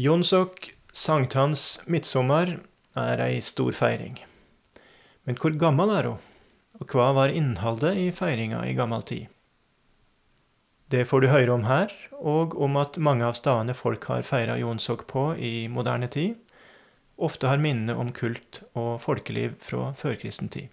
Jonsok, sankthans, midtsommer er ei stor feiring. Men hvor gammel er hun, og hva var innholdet i feiringa i gammel tid? Det får du høre om her, og om at mange av stedene folk har feira jonsok på i moderne tid, ofte har minner om kult og folkeliv fra førkristen tid.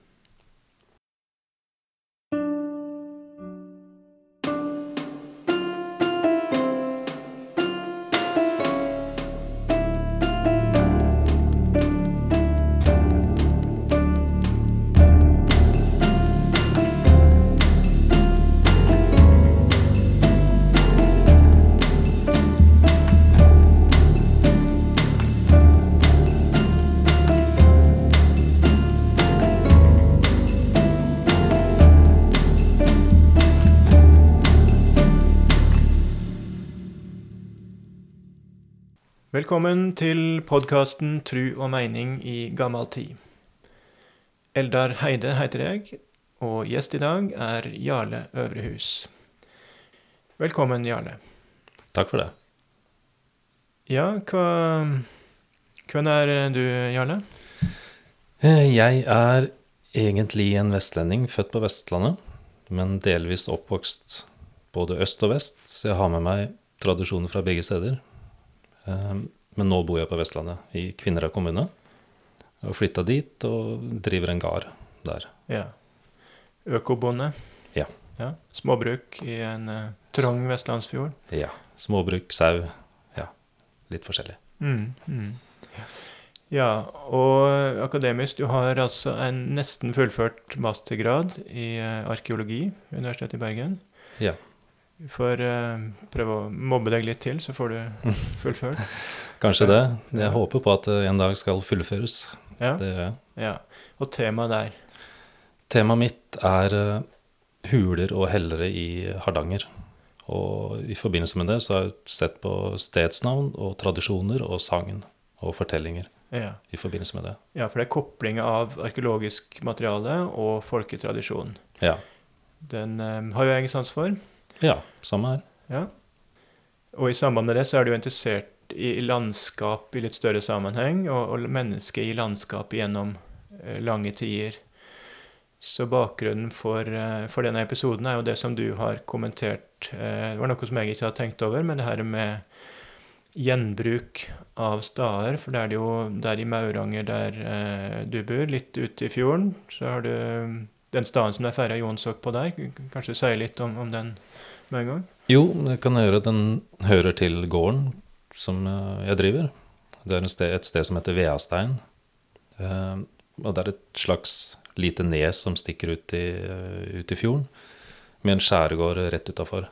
Velkommen til podkasten Tru og meining i gammal tid. Eldar Heide heter jeg, og gjest i dag er Jarle Øvrehus. Velkommen, Jarle. Takk for det. Ja, hva Hvem er du, Jarle? Eh, Jeg er egentlig en vestlending, født på Vestlandet, men delvis oppvokst både øst og vest, så jeg har med meg tradisjoner fra begge steder. Eh, Men nå bor jeg på Vestlandet, i Kvinnherad kommune. Og flytta dit og driver en gard der. Ja. Økobonde? Ja. ja. Småbruk i en uh, trang vestlandsfjord? Ja. Småbruk, sau. Ja. Litt forskjellig. Mm, mm. Ja, og akademisk, du har altså en nesten fullført mastergrad i uh, arkeologi ved Universitetet i Bergen. Ja. For uh, prøve å mobbe deg litt til, så får du fullført. Kanskje det. Jeg håper på at det en dag skal fullføres. Ja, Det gjør jeg. ja. Og temaet der. Temaet mitt er eh, huler og hellere i Hardanger. Og i forbindelse med det så har jeg sett på stedsnavn og tradisjoner og sagn og fortellinger Ja. i forbindelse med det. ja, for det er koblinga av arkeologisk materiale og folketradisjon. Ja. Den um, har jo jeg sans for. ja samme her. Ja. Og i samband med det så er du jo interessert i landskap i litt større sammenheng, og, og mennesket i landskap gjennom eh, lange tider. Så bakgrunnen for, eh, for denne episoden er jo det som du har kommentert. Eh, det var noe som jeg ikke hadde tenkt over, men det her med gjenbruk av stader. For det er det jo der i Mauranger der du bor, litt ute i fjorden, så har du den staden som det er feira jonsok på der. Kanskje du sier litt om, om den med en gang? Jo, det kan jeg gjøre. Den hører til gården som eh, jeg driver. Det er et sted, et sted som heter Veastein. Eh, og det er et slags lite nes som stikker ut i, eh, ut i fjorden, med en skjærgård rett utafor.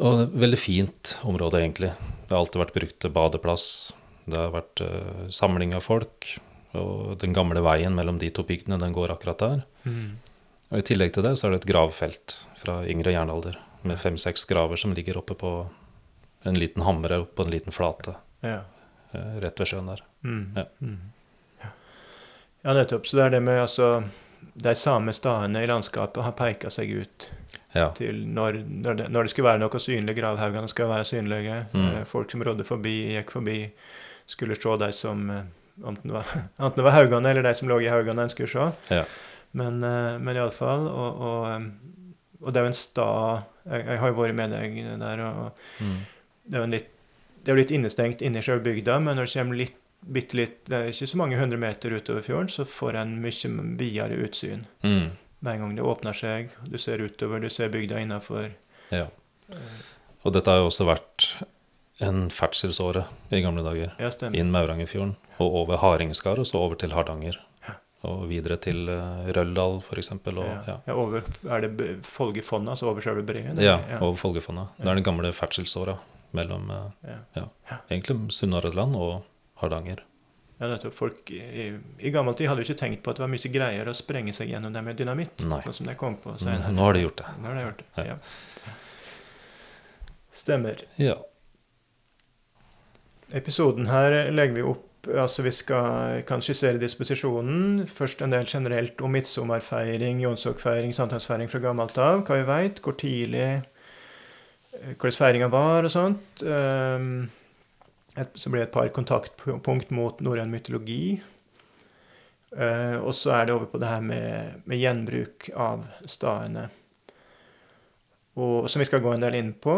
Og det er et veldig fint område, egentlig. Det har alltid vært brukt til badeplass. Det har vært uh, samling av folk. Og den gamle veien mellom de to bygdene, den går akkurat der. Mm. Og I tillegg til det så er det et gravfelt fra yngre jernalder med fem-seks graver som ligger oppe på en liten hamre på en liten flate Ja. eh, rett ved sjøen der. Mm. Ja. Mm. Ja. nettopp. Så det er det med altså De samme stedene i landskapet har peka seg ut Ja. til når, når, det, når det skulle være noe synlig. Gravhaugene skal være synlige. Mm. Eh, folk som rådde forbi, gikk forbi, skulle se de som eh, Enten det var, enten det var haugene eller de som lå i haugene en skulle se. Ja. Men, men iallfall. Og, og, og det er jo en stad jeg, jeg har jo vært med deg der. og Mm. Det er jo litt, det er litt innestengt inni sjøl bygda, men når det kommer litt, bitte litt, det er ikke så mange hundre meter utover fjorden, så får en mye videre utsyn. Mm. Med en gang det åpner seg, du ser utover, du ser bygda innafor. ja. Og dette har jo også vært en ferdselsåre i gamle dager. Ja, stemmer. Inn Maurangerfjorden og over Hardingskar og så over til Hardanger. Og videre til uh, Røldal f.eks. Ja. ja. Ja, over, er det Folgefonna, altså over selve breen? Ja, ja. over Folgefonna. Det er den gamle ferdselsåra mellom uh, ja. ja, egentlig Sunnhordland og Hardanger. Ja, nettopp. Folk i, i, gammel tid hadde jo ikke tenkt på at det var mye greiere å sprenge seg gjennom det med dynamitt. Nei. Sånn som det kom på senere. nå har de gjort det. Nå har de gjort det. Ja. Stemmer. Ja. Episoden her legger vi opp altså Vi skal, kan skissere disposisjonen. Først en del generelt om midtsommerfeiring, jonsokfeiring, sankthansfeiring fra gammelt av. Hva vi veit, hvor tidlig eh, hvordan feiringa var og sånt. Ehm, så blir det et par kontaktpunkt mot norrøn mytologi. Eh, og så er det over på det her med, med gjenbruk av stadene. Som vi skal gå en del inn på.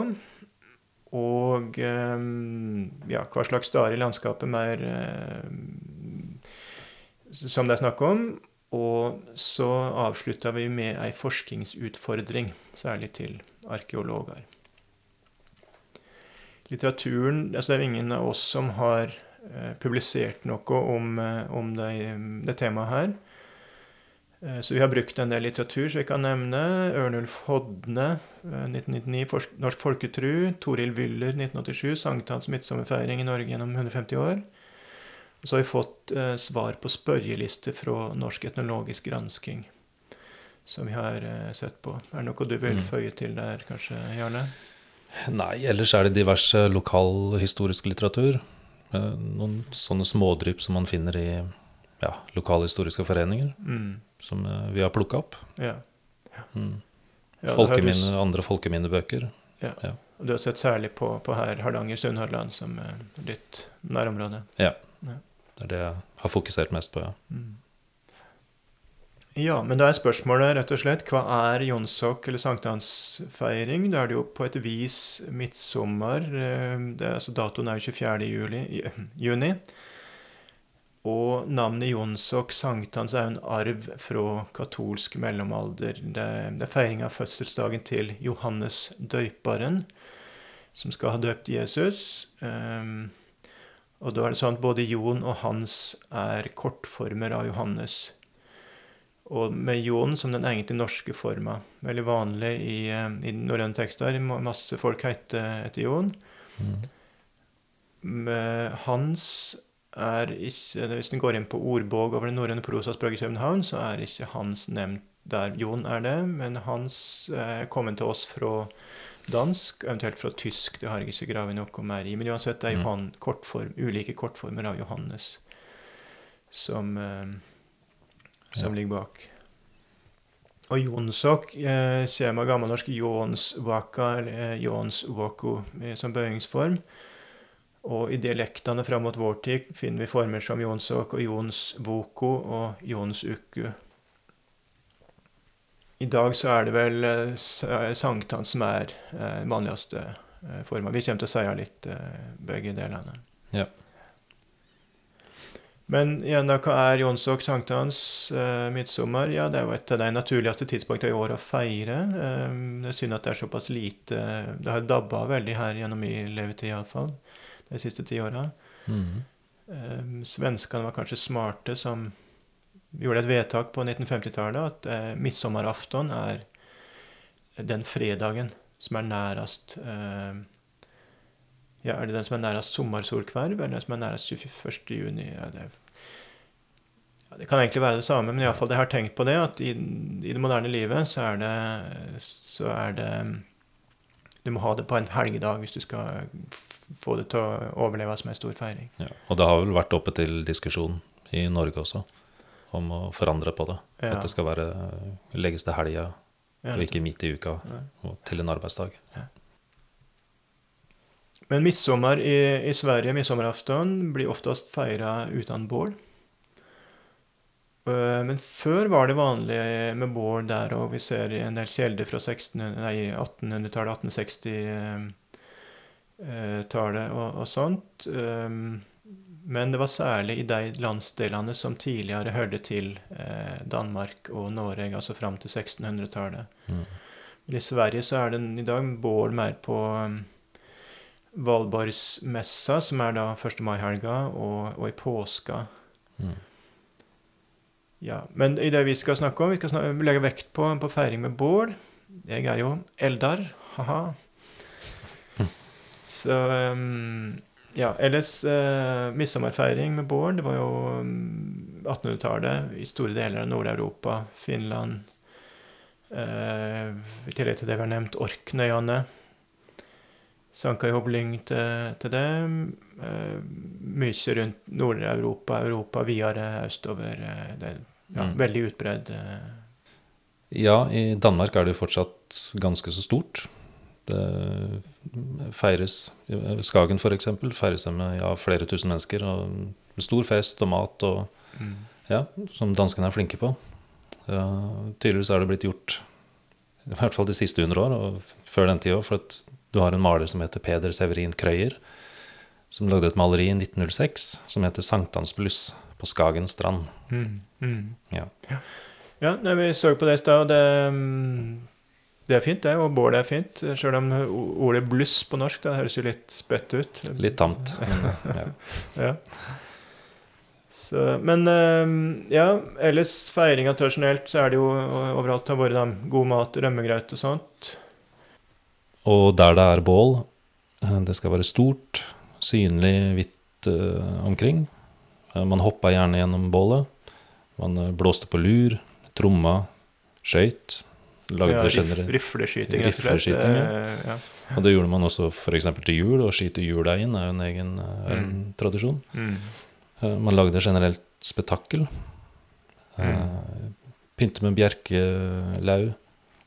Og eh, ja, hva slags stader i landskapet mer eh, som det er snakk om. Og så avslutta vi med ei forskningsutfordring, særlig til arkeologer. Litteraturen altså Det er ingen av oss som har eh, publisert noe om, eh, om det, det, temaet her. Eh, så vi har brukt en del litteratur, som vi kan nevne Ørnulf Hodne, 1999, Norsk folketru, Toril Wyller, 1987, sankthans midtsommerfeiring i Norge gjennom 150 år. Så har vi fått eh, svar på spørjeliste fra Norsk etnologisk gransking, som vi har eh, sett på. Er det noe du vil mm. føye til der, kanskje, Jarle? Nei, ellers er det diverse lokalhistorisk litteratur. Eh, noen sånne smådrypp som man finner i ja, lokalhistoriske foreninger, mm. som eh, vi har plukka opp. Ja. Ja. Mm. Folkeminne, andre folkeminnebøker. Ja. ja. Du har sett særlig på, på her Hardanger-Sunnhordland som ditt nærområde? Ja. ja. Det er det jeg har fokusert mest på, ja. Mm. Ja, men da er spørsmålet rett og slett hva er jonsok eller sankthansfeiring? Da er det jo på et vis midtsommer. Eh, altså datoen er jo 24. Juli, juni. Og navnet jonsok, sankthans, er jo en arv fra katolsk mellomalder. Det, det er feiring av fødselsdagen til Johannes døyperen, som skal ha døpt Jesus. Um, og da er det sånn at både Jon og Hans er kortformer av Johannes. Og med Jon som den egentlig norske forma. Veldig vanlig i, eh, i norrøne tekster. Masse folk heter, etter Jon. Mm. Hans er ikke Hvis en går inn på ordbog over det norrøne prosaspråket i København, så er ikke Hans nevnt der. Jon er det, men Hans er kommet til oss fra dansk, eventuelt fra tysk. Det har jeg ikke gravd noe mer i. Men uansett, det er mm. Johan, kortform, ulike kortformer av Johannes som, eh, som ja. ligger bak. Og jonsok eh, ser man gammelnorsk jonsvaka, eller eh, jonsvoko, som bøyingsform. Og i dialektene fram mot vår tid finner vi former som jonsok og jonsvoko og jonsuku. I dag så er det vel eh, eh, sankthans som er eh, vanligste eh, forma. Vi kommer til å si litt eh, begge delene. Ja. Men igjen, da, hva er jonsok, sankthans, eh, midtsommer? Ja, det er jo et av de naturligste tidspunktene i år å feire. Eh, det er synd at det er såpass lite Det har dabba veldig her gjennom min levetid, iallfall, de siste ti åra. Mm. Eh, svenskene var kanskje smarte som gjorde et vedtak på 1950-tallet at eh, midtsommeraften er den fredagen som er nærest eh, ja, Er det den som er nærmest sommersolkverv, eller den som er nærmest 21. juni? Ja, det, ja, det, kan egentlig være det samme, men iallfall jeg har tenkt på det, at i, i, det moderne livet så er det, så er det Du må ha det på en helgedag hvis du skal få det til å overleve som en stor feiring. Ja, og det har vel vært oppe til diskusjon i Norge også? om å forandre på det. Ja. At det skal være legges til helga, og ikke midt i uka og til en arbeidsdag. Ja. Men midtsommer i, i, Sverige, midtsommeraften, blir oftest feira uten bål. Eh, men før var det vanlig med bål der, og vi ser i en del kilder fra 1800-tallet, 1860-tallet og, og, sånt. Um, men det var særlig i de landsdelene som tidligere hørte til eh, Danmark og Norge, altså fram til 1600-tallet. Mm. I Sverige så er det i dag bål mer på Valborgsmessa, som er da 1. mai-helga, og, og, i påska. Mm. Ja, Men i det vi skal snakke om, vi skal snakke, legge vekt på, på feiring med bål. Jeg er jo eldar, ha-ha. Så um, ja, ellers eh, midsommerfeiring med Bård. Det var jo 1800-tallet mm, i store deler av Nord-Europa, Finland eh, I tillegg til det vi har nevnt, Orknøyene. Sankahobling til, til det. Uh, mye rundt Nord-Europa, Europa videre østover. Eh, det er ja, mm. veldig utbredd. Eh. Ja, i Danmark er det jo fortsatt ganske så stort. Det feires Skagen, eksempel, feires det med ja, flere tusen mennesker. og Stor fest og mat, og, Mm. ja, som danskene er flinke på. Ja, tydeligvis er det blitt gjort, i hvert fall de siste 100 år, og før den tid òg, for du har en maler som heter Peder Severin Krøyer, som lagde et maleri i 1906 som heter 'Sankthansbluss på Skagen strand'. Mm. Mm. Ja. Ja, nei, vi så på det i stad, og det, mm, det er fint, det. Og bålet er fint. Selv om ordet 'bluss' på norsk det høres jo litt spett ut. Litt tamt. Ja. Ja. Så, men eh, ja, ellers feiringa tradisjonelt så er det jo overalt har vært god mat, rømmegrøt og sånt. Og der det er bål, eh, det skal være stort, synlig hvitt uh, omkring. Eh, Man hoppa gjerne gjennom bålet. Man blåste på lur, tromma, skøyt. Lagde Ja, det rifleskyting, rett og slett. Rifleskyting, ja. Og det gjorde man også f.eks. til jul. Å skyte juleien er jo en egen er en tradisjon. Mm. Man lagde generelt spetakkel. Mm. Pynte med bjerkelau.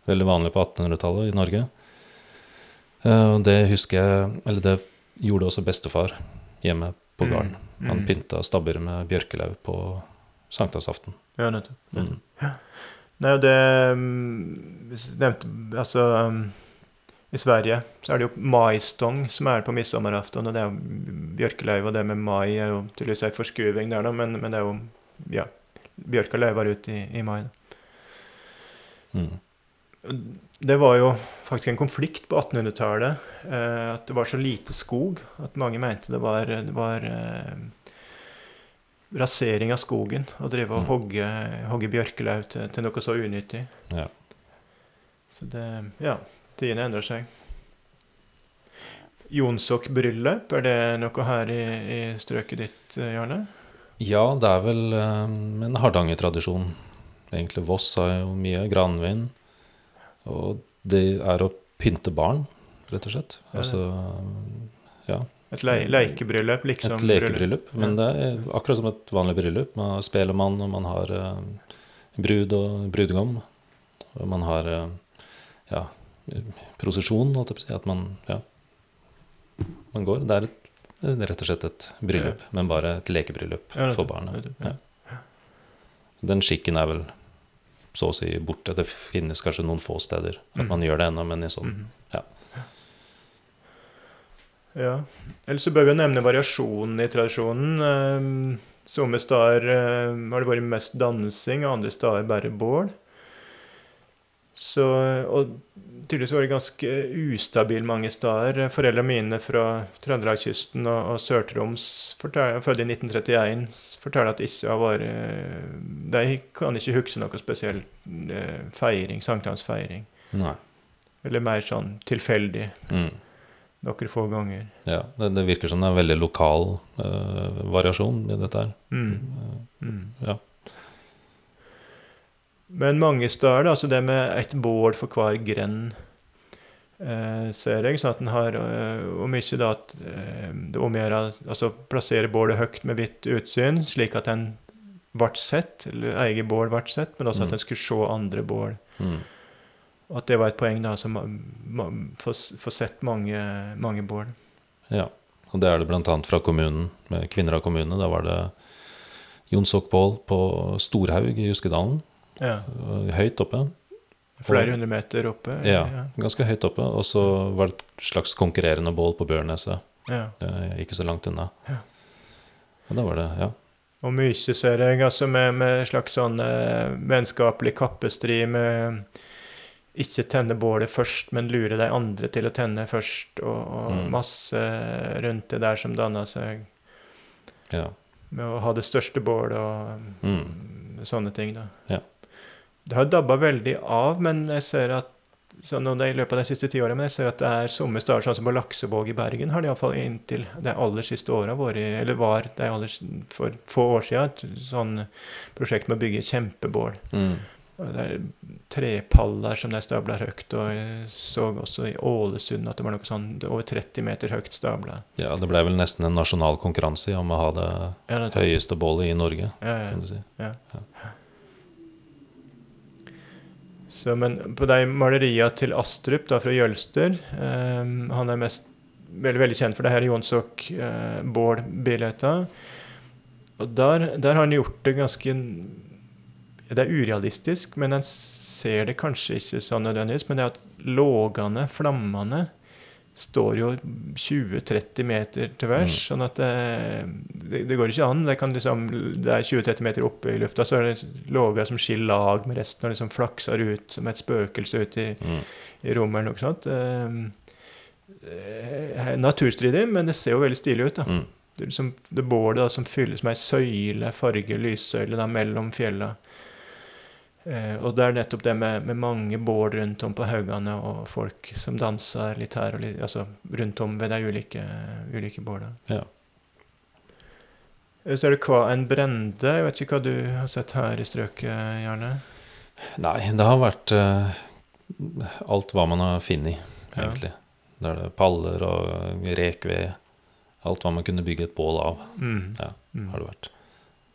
Veldig vanlig på 1800-tallet i Norge. Eh, Og det husker jeg Eller det gjorde også bestefar hjemme på Mm. gården. Han Mm. pynta stabbur med bjørkelau på sankthansaften. Ja, nettopp. Mm. Nei, og det mm, nevnte Altså um, I Sverige så er det jo maistong som er på midsommeraften. Og det er jo bjørkelauv, og det med mai er jo tydeligvis ei forskuving der, da, men, men det er jo Ja. Bjørka løyver ut i, i mai. Mm. Det var jo faktisk en konflikt på 1800-tallet. Eh, at det var så lite skog at mange mente det var, det var eh, rasering av skogen. Å drive og Mm. hogge, hogge bjørkelau til, til noe så unyttig. Ja. Så det Ja, tidene endrer seg. Jonsok-bryllup, er det noe her i, i strøket ditt, eh, Jarle? Ja, det er vel eh, en Hardanger-tradisjon. Egentlig Voss har jo mye granvin. Og det er å pynte barn, rett og slett. Altså ja, Et le lekebryllup, liksom? et lekebryllup. Men det er akkurat som et vanlig bryllup. Man har spelemann, og man har uh, brud og brudgom. Og man har uh, ja, prosesjon, holdt jeg på å si. At man ja, man går. Det er et, rett og slett et bryllup, men bare et lekebryllup Ja, for barna. Ja. ja. Den skikken er vel så å si borte. Det finnes kanskje noen få steder at Mhm. man gjør det ennå, men i sånn Mhm. ja. Ja. Eller så bør vi jo nevne variasjonen i tradisjonen. Um, Somme steder um, har det vært mest dansing, og andre steder bare bål. Så, og tydeligvis var det ganske ustabil mange steder. Foreldrene mine fra Trøndelagskysten og, og Sør-Troms, født i 1931, forteller at ikke har vært De kan ikke huske noe spesiell eh, feiring, sankthansfeiring. Eller mer sånn tilfeldig Mm. noen få ganger. Ja, det, det virker som det er en veldig lokal uh, variasjon i dette her. Mm. Mm. Ja. Men mange steder, altså det med et bål for hver grend, eh, ser jeg, sånn at en har eh, Om ikke da at eh, det omgjør Altså plassere bålet høyt med vidt utsyn, slik at en ble sett, eller eget bål ble sett, men også at Mm. en skulle se andre bål. Mm. Og at det var et poeng, da, som få få sett mange, mange bål. ja. Og det er det annet fra kommunen, med Kvinnherad kommune. Da var det Jonsokbål på Storhaug i Juskedalen. Ja. Høyt oppe. Flere hundre meter oppe. Ja, ganske høyt oppe. Og så var det et slags konkurrerende bål på Bjørneset. ja. eh, ikke så langt unna. Ja. Og da var det, ja. Og mye ser jeg, altså med, med slags sånn eh, vennskapelig kappestrid med ikke tenne bålet først, men lure de andre til å tenne først, og, og Mm. masse rundt det der som danna seg, ja. med å ha det største bålet og Mm. sånne ting, da. Ja. Det har dabba veldig av, men jeg ser at sånn, i løpet av de siste ti årene, men jeg ser at det er somme steder, sånn som på Laksevåg i Bergen, har det iallfall inntil de aller siste åra vært, eller var det aller, for få år siden, et sånn prosjekt med å bygge kjempebål. Mm. Det er trepaller som de stabler høyt, og jeg så også i Ålesund at det var noe sånn over 30 meter høyt stabla. ja, det ble vel nesten en nasjonal konkurranse om å ha det Ja, det- høyeste bålet i Norge, ja, ja. kan du si. Ja. Ja. Så, men på de maleriene til Astrup da, fra Jølster eh, Han er mest veldig, veldig kjent for det her Jonsok eh. Og der, der, har han gjort det ganske Det er urealistisk, men en ser det kanskje ikke sånn nødvendigvis. Men det er at lågene, flammene, står jo 20-30 meter til værs. Mm. Sånn at det, det, det, går ikke an. Det, liksom, det er 20-30 meter oppe i lufta, så er det låga som skiller lag med resten og liksom flakser ut som et spøkelse ut i, mm. i rommet eller noe sånt. Eh, naturstridig, men det ser jo veldig stilig ut. da. Mm. Det liksom, det bålet som fylles med ei søyle, farge, lyssøyle da, mellom fjella. Eh, og det er nettopp det med, med mange bål rundt om på haugene, og folk som danser litt her og litt altså rundt om ved de ulike, ulike bålene. Ja. Eh, så er det hva en brende. Jeg vet ikke hva du har sett her i strøket, Jarle? Nei, det har vært uh, alt hva man har funnet, egentlig. Ja. Det er paller og rekved. Alt hva man kunne bygge et bål av. Mm. Ja, mm. har det vært.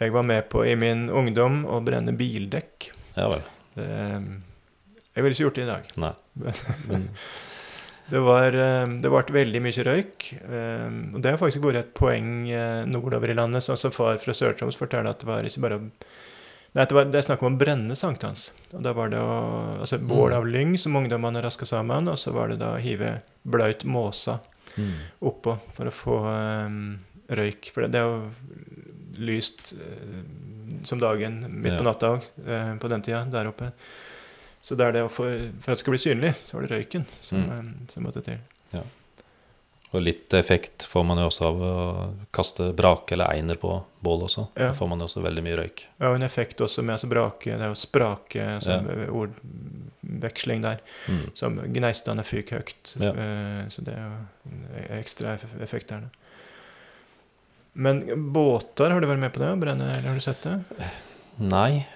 Jeg var med på i min ungdom å brenne bildekk. Ja vel. Det, jeg ville ikke gjort det i dag. Nei. Men. det, var, eh, det ble veldig mye røyk. Eh, og det har faktisk vært et poeng eh, nordover i landet. Sånn som far fra Sør-Troms forteller at det var ikke bare Nei, det, var, det er snakk om å brenne sankthans. Og da var det å, altså bål mm. av lyng som ungdommene raska sammen, og så var det da å hive blaut måsa mm. oppå for å få um, røyk. For det, det er jo lyst uh, som dagen midt på natta òg, eh, på den tida der oppe. Så det er det å få, for at det skal bli synlig, så var det røyken som, mm. Eh, som måtte til. Ja. Og litt effekt får man jo også av å kaste brake eller einer på bål også. Ja. Da får man jo også veldig mye røyk. Ja, og en effekt også med altså brake, det er jo sprake, som ja. ordveksling der. Mm. Som gneistene fyker høyt. Ja. Eh, så det er jo ekstra effekt der. Men båter, har du vært med på det? Brenne, eller har du sett det? Nei,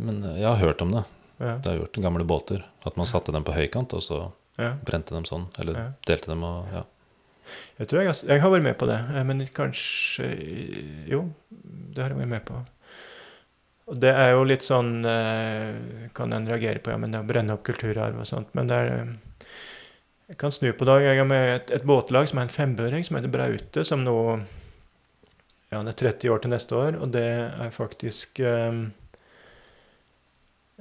men jeg har hørt om det. Ja. Det har gjort gamle båter. At man satte dem på høykant, og så ja. brente dem sånn. Eller ja. delte dem og ja. Jeg tror jeg, jeg, har vært med på det, eh, men kanskje Jo, det har jeg vært med på. Og det er jo litt sånn eh, Kan en reagere på, ja, men det å brenne opp kulturarv og sånt. Men det er Jeg kan snu på det. Jeg har med et, et båtlag som er en fembøring, som heter Braute, som nå ja, han er 30 år til neste år, og det er faktisk um,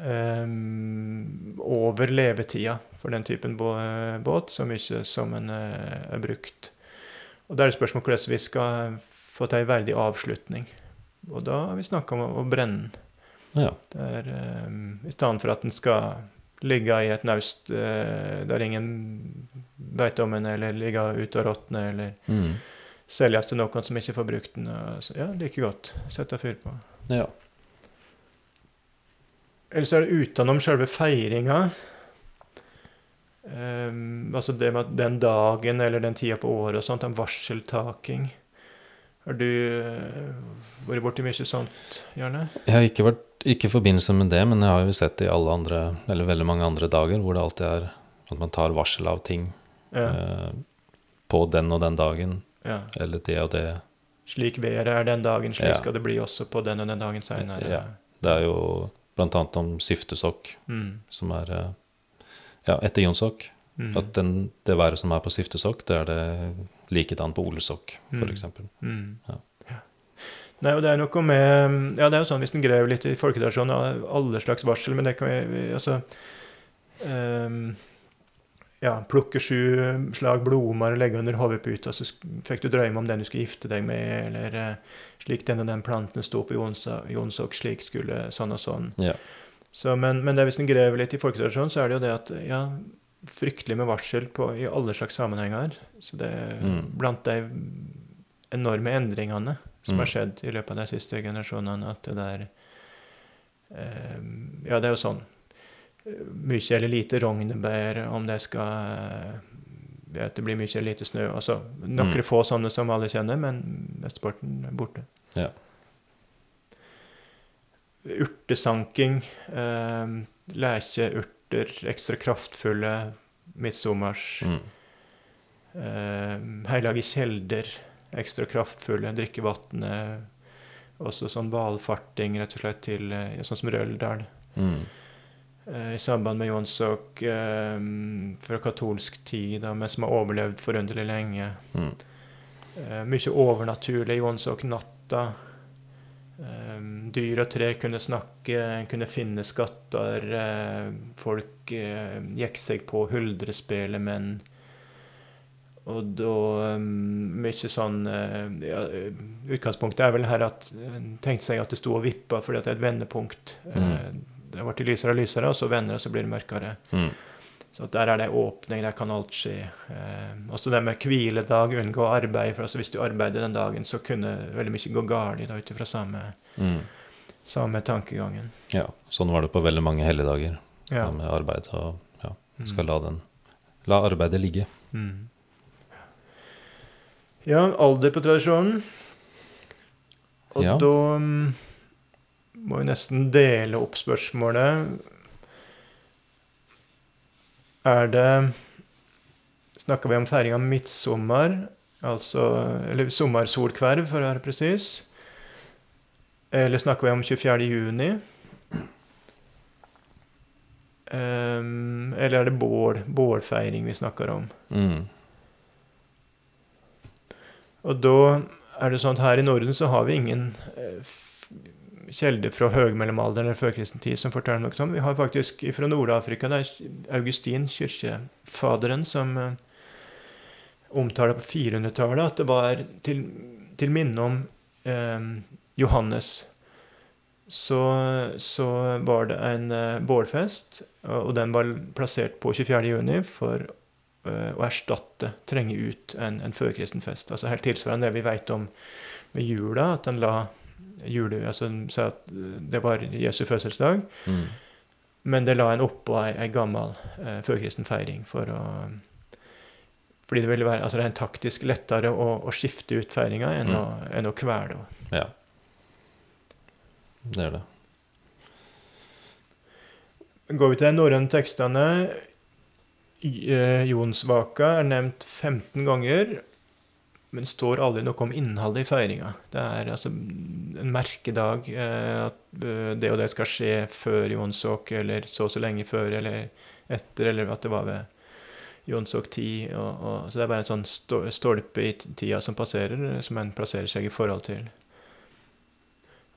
um, over levetida for den typen båt, så mye som en uh, er brukt. Og Da er det spørsmål hvordan vi skal få til en verdig avslutning. Og da har vi snakka om å, å brenne den. Ja. Der, um, I stedet for at den skal ligge i et naust uh, der ingen veit om den, eller ligge ute og råtne, eller mm selges til noen som ikke får brukt den. ja, like godt. Sette fyr på. Ja. Ellers er det utenom selve feiringa. Um, altså det med at den dagen eller den tida på året og sånt, en varseltaking. Har du uh, vært borti mye sånt, Gjerne? Jeg har ikke vært ikke i forbindelse med det, men jeg har jo sett det i alle andre, eller veldig mange andre dager hvor det alltid er at man tar varsel av ting ja. uh, på den og den dagen. Ja. Eller det og det. Slik været er den dagen, slik ja. skal det bli også på den og den dagen seinere. Ja. Det er jo annet om syftesokk, mm. som er eh, Ja, etter jonsokk. Mm. At den, det været som er på syftesokk, det er det likedan på olesokk, f.eks. Mm. mm. Ja. Nei, og det er noe med Ja, det er jo sånn hvis en graver litt i folketradisjonen alle slags varsel, men det kan vi altså um, ja, plukke sju slag blomster og legge under hodeputa, så fikk du drømme om den du skulle gifte deg med, eller uh, slik den og den planten sto på Jonsok, slik skulle sånn og sånn. Ja. Så, men, men det hvis en graver litt i folketradisjonen, så er det jo det at ja, fryktelig med varsel på, i alle slags sammenhenger. Så det er mm. blant de enorme endringene som mm. har skjedd i løpet av de siste generasjonene, at det der um, Ja, det er jo sånn mye eller lite rognebær, om det skal at det blir mye eller lite snø. Altså, Noen mm. få sånne som alle kjenner, men mesteparten er borte. Ja. Urtesanking. Eh, Lekeurter, ekstra kraftfulle midtsommers. Mm. Eh, Hellige kjelder, ekstra kraftfulle. Drikkevannet. Også sånn valfarting, rett og slett, til eh, sånn som Røldal. Mm. Eh, i samband med Jonsok eh, fra katolsk tid, da, men som har overlevd forunderlig lenge. Mm. Eh, mye overnaturlig i Jonsok-natta. Dyr og tre kunne snakke, kunne finne skatter. Folk gikk seg på huldrespelet, men og da um, mye sånn ja, Utgangspunktet er vel her at en tenkte seg at det sto og vippa fordi det er et vendepunkt. Mm. Det har blitt lysere og lysere, og så vender det, og så blir det mørkere. Mm. Så der er det åpning, der kan alt skje. Eh, også det med hviledag, unngå arbeid. For altså hvis du arbeider den dagen, så kunne veldig mye gå galt ut ifra samme, Mm. samme tankegangen. Ja, sånn var det på veldig mange helligdager Ja. med arbeid. Og ja, Mm. skal la, den, la arbeidet ligge. Mm. Ja, alder på tradisjonen. Og Ja. da mm, må vi nesten dele opp spørsmålet. Er det Snakker vi om feiring av midtsommer, altså Eller sommersolkverv, for å være presis? Eller snakker vi om 24. juni? Ehm, eller er det bål, bålfeiring vi snakker om? Mm. Og da er det sånn at her i Norden så har vi ingen eh, kilder fra høgmellomalderen eller førkristen tid som forteller noe sånt. Vi har faktisk fra Nord-Afrika, det er Augustin, kirkefaderen, som eh, omtaler på 400-tallet at det var til, til minne om eh, Johannes. Så, så var det en eh, bålfest, og og den var plassert på 24. juni for eh, å erstatte, trenge ut en, en førkristen fest. Altså helt tilsvarende det vi vet om med jula, at den la jule, altså sa at det var Jesu fødselsdag, Mm. men det la en oppå ei, ei gammel eh, førkristen feiring for å fordi det ville være altså en taktisk lettere å, å skifte ut feiringa enn, Mm. enn å kvele henne. Ja. Det er det. Går vi til de norrøne tekstene eh, Jonsvaka er nevnt 15 ganger, men står aldri noe om innholdet i feiringa. Det er altså en merkedag. Eh, at eh, det og det skal skje før jonsok, eller så og så lenge før, eller etter, eller at det var ved jonsok 10. Og, og, så det er bare en sånn stolpe i tida som passerer, som en plasserer seg i forhold til.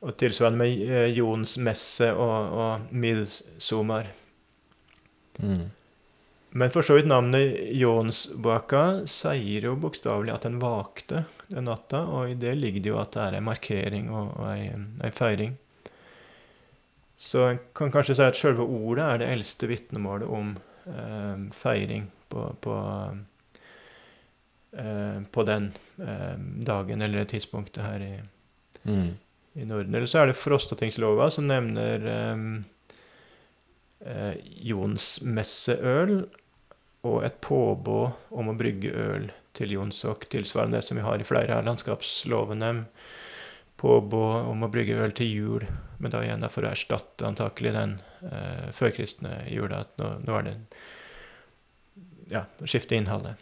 Og tilsvarende med eh, Jons messe og, og midsommar. Mm. Men for så vidt navnet Jonsbaka sier jo bokstavelig at en vakte den natta, og i det ligger det jo at det er en markering og, og en, en feiring. Så en kan kanskje si at selve ordet er det eldste vitnemålet om eh, feiring på, på, eh, på den eh, dagen eller tidspunktet her i, Mm. i Norden. Eller så er det Frostatingslova som nevner eh, eh, jonsmesseøl og et påbud om å brygge øl til jonsok, tilsvarende det som vi har i flere av landskapslovene. Påbud om å brygge øl til jul, men da igjen for å erstatte antakelig den eh, førkristne jula. At nå, nå er det ja, skifte innholdet.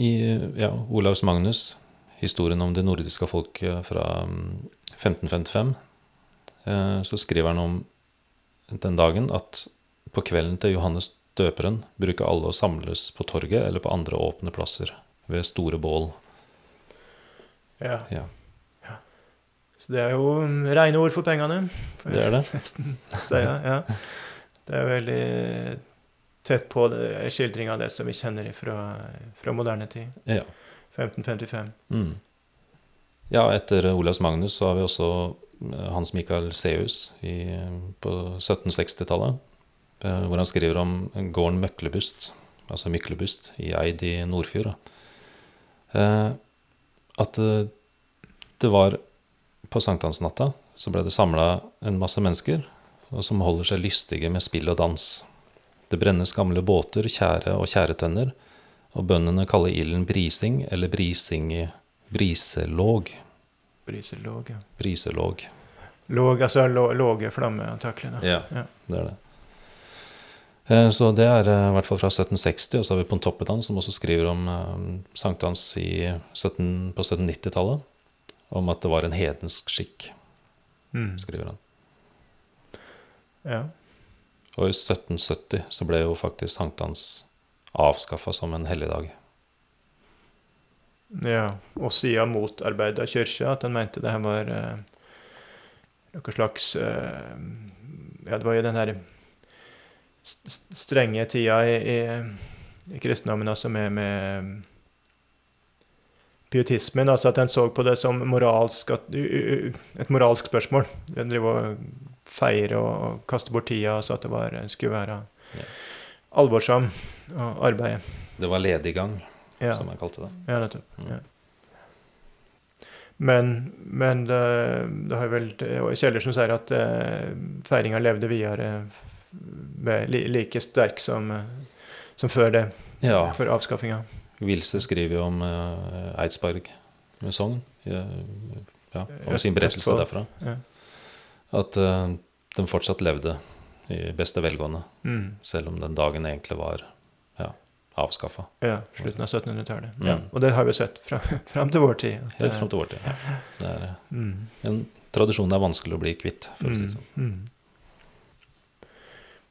I ja, Olavs Magnus, historien om det nordiske folket fra mm, 1555, eh, så skriver han om den dagen at på kvelden til Johannes døperen bruker alle å samles på torget eller på andre åpne plasser ved store bål. Ja. Ja, Så det er jo rene ord for pengene. For det er det. nesten si. Ja. ja. Det er veldig tett på skildring av det som vi kjenner fra, fra moderne tid. Ja. 1555. Mm. Ja, etter Olavs Magnus så har vi også eh, Hans Mikael Seus i, på 1760-tallet, eh, hvor han skriver om gården Møklebust, altså Myklebust, i Eid i Nordfjord. Eh, At eh, det var på sankthansnatta så ble det samla en masse mennesker, som holder seg lystige med spill og dans. Det brennes gamle båter, tjære og tjæretønner, og bøndene kaller ilden brising eller brising briselåg. Briselåg, ja. Briselåg. Låg, altså lå- låge flamme, antakelig. Ja, Ja. det er det. Eh, Så det er eh, i hvert fall fra 1760, og så har vi Pontoppidan, som også skriver om eh, sankthans 17, på 1790-tallet. Om at det var en hedensk skikk, Mm. skriver han. Ja. Og i 1770 så ble jo faktisk sankthans avskaffa som en helligdag. ja. Og sida motarbeida kirka, at den mente det her var eh, noe slags eh, Ja, det var jo den her strenge tida i, i, i kristendommen, altså med, med pietismen. Altså at en så på det som moralsk, et moralsk spørsmål. En driver og feire og kaste bort tida, Altså at det var, skulle være alvorsom å arbeide. Det var lediggang, Ja. som man kalte det. Ja, nettopp. Mm. Ja. Men, men det, det har vel og Kjeller som sier at eh, feiringa levde videre like sterk som, eh, som før det, Ja, for avskaffinga. Wilse skriver jo om uh, Eidsberg med Sogn, ja, ja, om sin berettelse derfra. Ja. At uh, de fortsatt levde i beste velgående, Mm. selv om den dagen egentlig var ja, avskaffa. ja, slutten av 1700-tallet. Mm. Ja, og det har vi sett fra, fram til vår tid. Helt det- fram til vår tid. Det er eh, Mm. en tradisjon det er vanskelig å bli kvitt, for å si det sånn.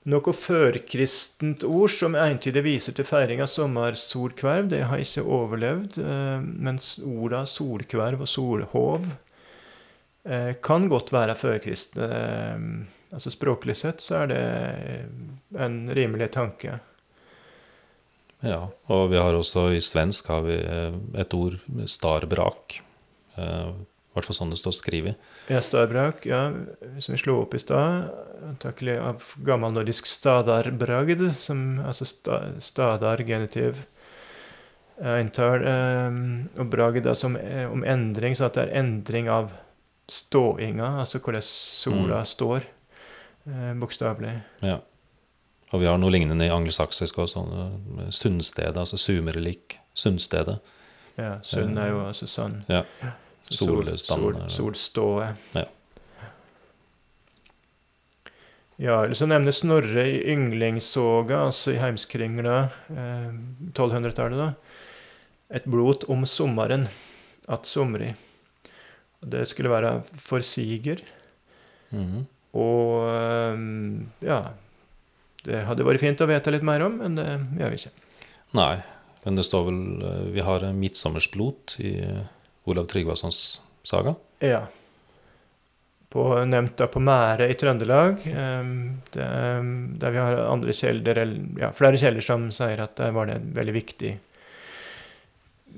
Noe førkristent ord som entydig viser til feiring av sommersolkverv, det har ikke overlevd, eh, mens orda solkverv og solhov eh, kan godt være førkristne. Eh, altså Språklig sett så er det en rimelig tanke. Ja, og vi har også i svensk har vi et ord, starbrak. Eh, hvert fall sånn det står skrevet. Ja, Starbrak, ja, som vi slo opp i stad, antakelig av gammelnordisk stadarbragd, som altså sta, stadar, genitiv, eh, entall, eh, og bragd da som eh, om endring, så at det er endring av ståinga, altså hvordan sola Mm. står, eh, bokstavelig. Ja. Og vi har noe lignende i angelsaksisk også, sånn eh, sunnstedet, altså sumerlik, sunnstedet. Ja, sunn er jo altså sånn. Ja. Så sol- solståe. Ja. Ja, eller så nevner Snorre i ynglingsåga, altså i Heimskringla, eh, 1200-tallet, da. Et blot om sommeren, at somri. Det skulle være forsiger. Mhm. Og eh, ja Det hadde vært fint å vite litt mer om, men det gjør vi ikke. Nei, men det står vel eh, Vi har midtsommersblot i Olav Tryggvasons saga. Ja. På, nevnt da på Mære i Trøndelag, eh, det, der vi har andre kjelder, eller ja, flere kjelder som sier at der var det en veldig viktig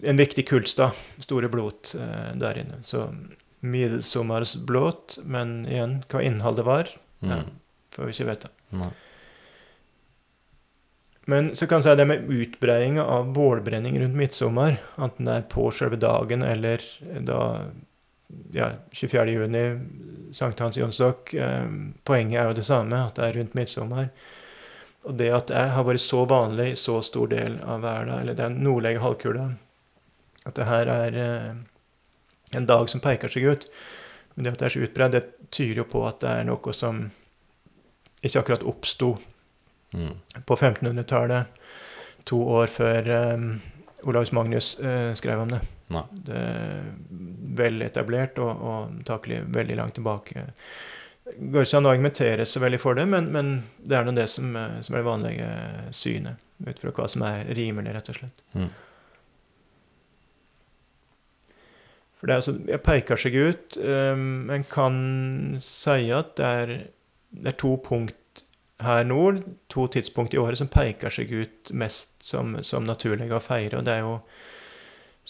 en viktig kultstad. Store blot eh, der inne. Så midsommersblåt, men igjen, hva innholdet var, ja, Mm. får vi ikke vite. Nei. Men så kan jeg si det med utbreiinga av bålbrenning rundt midtsommer, enten det er på selve dagen eller da ja, 24. juni, sankthans jonsdok. Eh, poenget er jo det samme, at det er rundt midtsommer. Og det at det har vært så vanlig i så stor del av verden, eller den nordlige halvkula, at det her er eh, en dag som peker seg ut. Men det at det er så utbredt, det tyder jo på at det er noe som ikke akkurat oppsto Mm. på 1500-tallet, to år før um, Olaus Magnus uh, skrev om det. Nei. Det er vel etablert og, og takelig veldig langt tilbake. Går ikke an å argumentere så veldig for det, men, men det er nå det som, eh, som er det vanlige synet. Ut fra hva som er rimelig, rett og slett. Mm. For det er altså, jeg peker seg ut. Um, en kan si at det er, det er to punkt her nord, to tidspunkt i året som peker seg ut mest som, som naturlige å feire. Og det er jo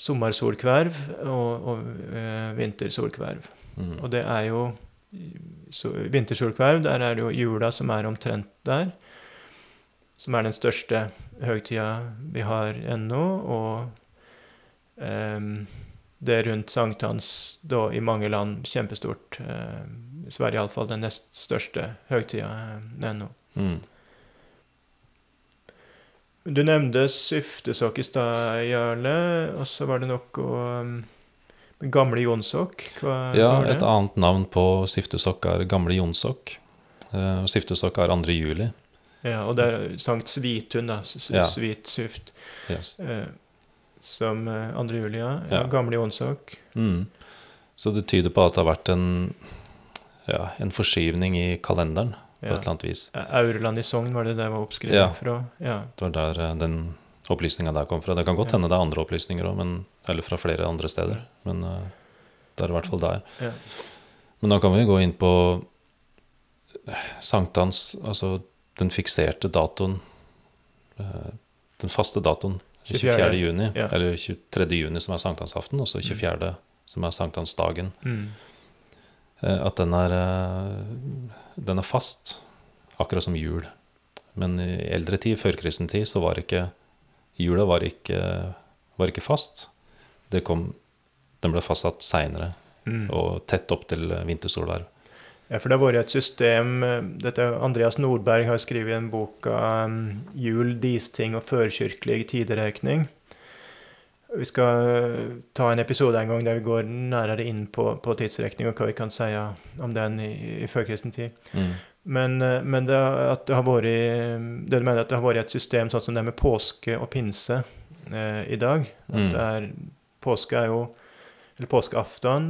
sommersolkverv og, og øh, vintersolkverv. Mm. Og det er jo så, Vintersolkverv, der er det jo jula som er omtrent der. Som er den største høgtida vi har ennå. Og ehm, det er rundt sankthans da i mange land kjempestort. Eh, I Sverige iallfall den nest største høgtida eh, ennå. Mm. Du nevnte syftesokk i stad, Jarle. Og så var det noe um, Gamle Jonsok. Hva, Ja, et annet navn på siftesokk er Gamle Jonsokk. Uh, og siftesokk er 2. juli. Ja, og det er Sankt Svithun, da. Ja. Svitsyft. Yes. Uh, som eh, 2. juli, ja. ja. Ja. Gamle Jonsok. Mm. Så det tyder på at det har vært en, ja, en forskyvning i kalenderen. På et eller annet vis. Aurland i Sogn, var det det var oppskrevet fra? Ja. Det var der eh, den opplysninga der kom fra. Det kan godt hende det er andre opplysninger òg, eller fra flere andre steder. Men eh, det er i hvert fall der. Ja. Men da kan vi gå inn på eh, sankthans, altså den fikserte datoen. Den faste datoen. 24. 24. juni, Ja. eller 23. juni, som er sankthansaften, og så 24., som er sankthansdagen. Mm. Eh, At den er, eh, den er fast, akkurat som jul. Men i eldre tid, førkristen tid, så var ikke jula var ikke, var ikke fast. Det kom, den ble fastsatt seinere, Mm. og tett opp til vintersolverv. Ja, for det har vært et system eh, dette Andreas Nordberg har skrevet i en bok um, 'Jul, disting og førkirkelig tideregning'. Vi skal eh, ta en episode en gang der vi går nærere inn på, på tidsrekning og hva vi kan si om den i, i førkristen tid. Mm. Men, eh, men det, at det har vært det du mener at det har vært et system sånn som det med påske og pinse eh, i dag. At Mm. det er, påske er jo Eller påskeaften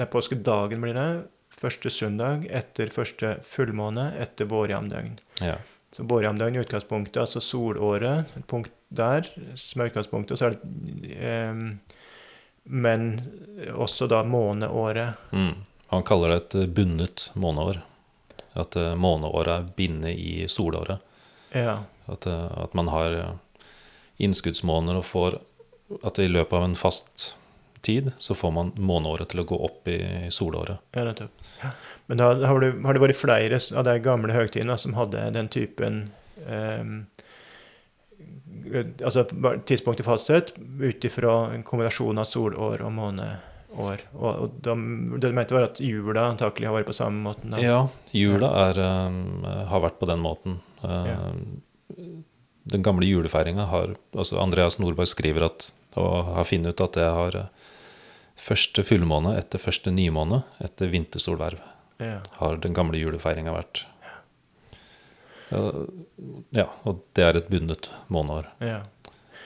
Nei, påskedagen blir det. Første søndag etter første fullmåne etter vårjamdøgn. Ja. Så vårjamdøgn i utgangspunktet, altså solåret, et punkt der som er utgangspunktet. Så er det eh, Men også da måneåret. Mm. Han kaller det et bundet måneår. At eh, måneåret er bindet i solåret. Ja. At, eh, at man har innskuddsmåneder og får At i løpet av en fast tid så får man måneåret til å gå opp i, solåret. Ja, nettopp. Men da har det, har det vært flere av de gamle høytidene som hadde den typen ehm, Altså tidspunktet fastsatt ut ifra en kombinasjon av solår og måneår. Og, og de, det du mente, var at jula antakelig har vært på samme måten? Da. Ja, jula er, um, har vært på den måten. Uh, Ja. Den gamle julefeiringa har altså Andreas Nordberg skriver at, og har funnet ut at det har eh, første fullmåne etter første nymåne etter vintersolverv. Har den gamle julefeiringa vært. Eh, Ja, og det er et bundet måneår. ja.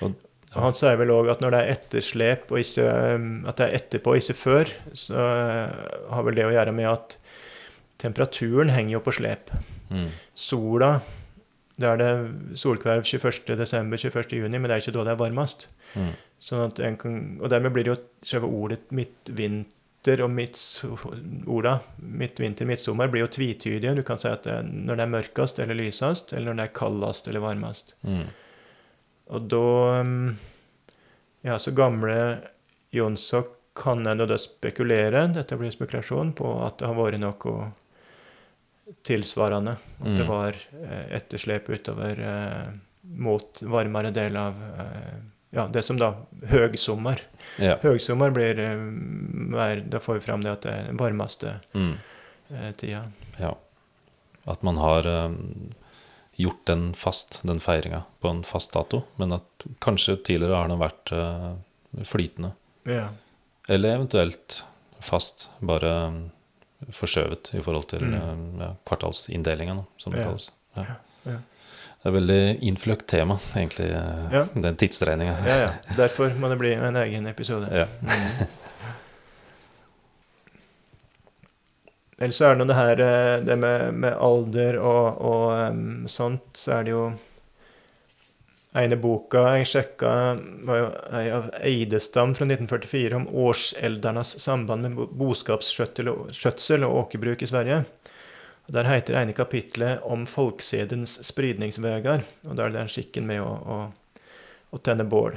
Og, ja. han sier vel òg at når det er etterslep, og ikke, um, at det er etterpå ikke før, så uh, har vel det å gjøre med at temperaturen henger jo på slep. mm, Sola Da er det solkverv 21.12., 21.6, men det er ikke da det er varmest. mm, Sånn kan, og dermed blir det jo selve ordet midtvinter og midtsola, midtvinter, midtsommer blir jo tvitydige. Du kan si at det er når det er mørkest eller lysest, eller når det er kaldest eller varmest. mm, Og da um, Ja, så gamle Jonsok kan en da spekulere, dette blir spekulasjon, på at det har vært noe tilsvarende. At det Mm. var eh, etterslep utover eh, mot varmere del av eh, Ja, det som da Høgsommer. ja. Høgsommer blir eh, mer Da får vi fram det at det er den varmeste Mm. eh, tida. Ja. At man har um, gjort den fast, den feiringa, på en fast dato. Men at kanskje tidligere har den vært uh, flytende. Ja. Eller eventuelt fast, bare um, forskjøvet i forhold til Mm. um, ja, kvartalsinndelinga, som det Ja. kalles. Ja. Ja. Det er veldig innfløkt tema, egentlig, Ja. den tidsregninga. ja, ja. Derfor må det bli en egen episode. Ja. Mm. Ellers så er det noe det her eh, Det med, med alder og, og um, sånt, så er det jo ene boka jeg sjekka, var jo ei av Eidestam fra 1944 om årseldernes samband med boskapsskjøtsel og åkerbruk i Sverige. Der heter det ene kapitlet om folksedens spridningsvegar. Og da er det den skikken med å, å, å tenne bål.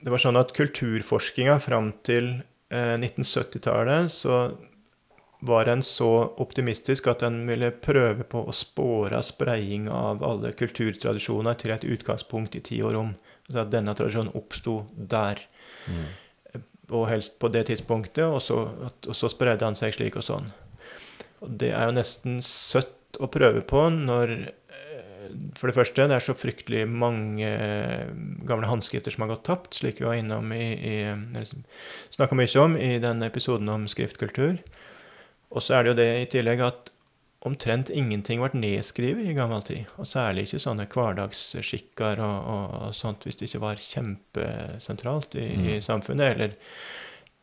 Det var sånn at kulturforskninga fram til eh, 1970-tallet så var en så optimistisk at en ville prøve på å spåre spredning av alle kulturtradisjoner til et utgangspunkt i tid og rom. Altså at denne tradisjonen oppsto der, Mm. og helst på det tidspunktet, og så, og så spredde han seg slik og sånn. Og det er jo nesten søtt å prøve på når eh, For det første, det er så fryktelig mange eh, gamle håndskrifter som har gått tapt, slik vi var innom i, i snakka mye om i den episoden om skriftkultur. Og så er det jo det i tillegg at omtrent ingenting ble nedskrevet i gammel tid. Og særlig ikke sånne hverdagsskikker og, og, og sånt hvis det ikke var kjempesentralt i, i Mm. samfunnet, eller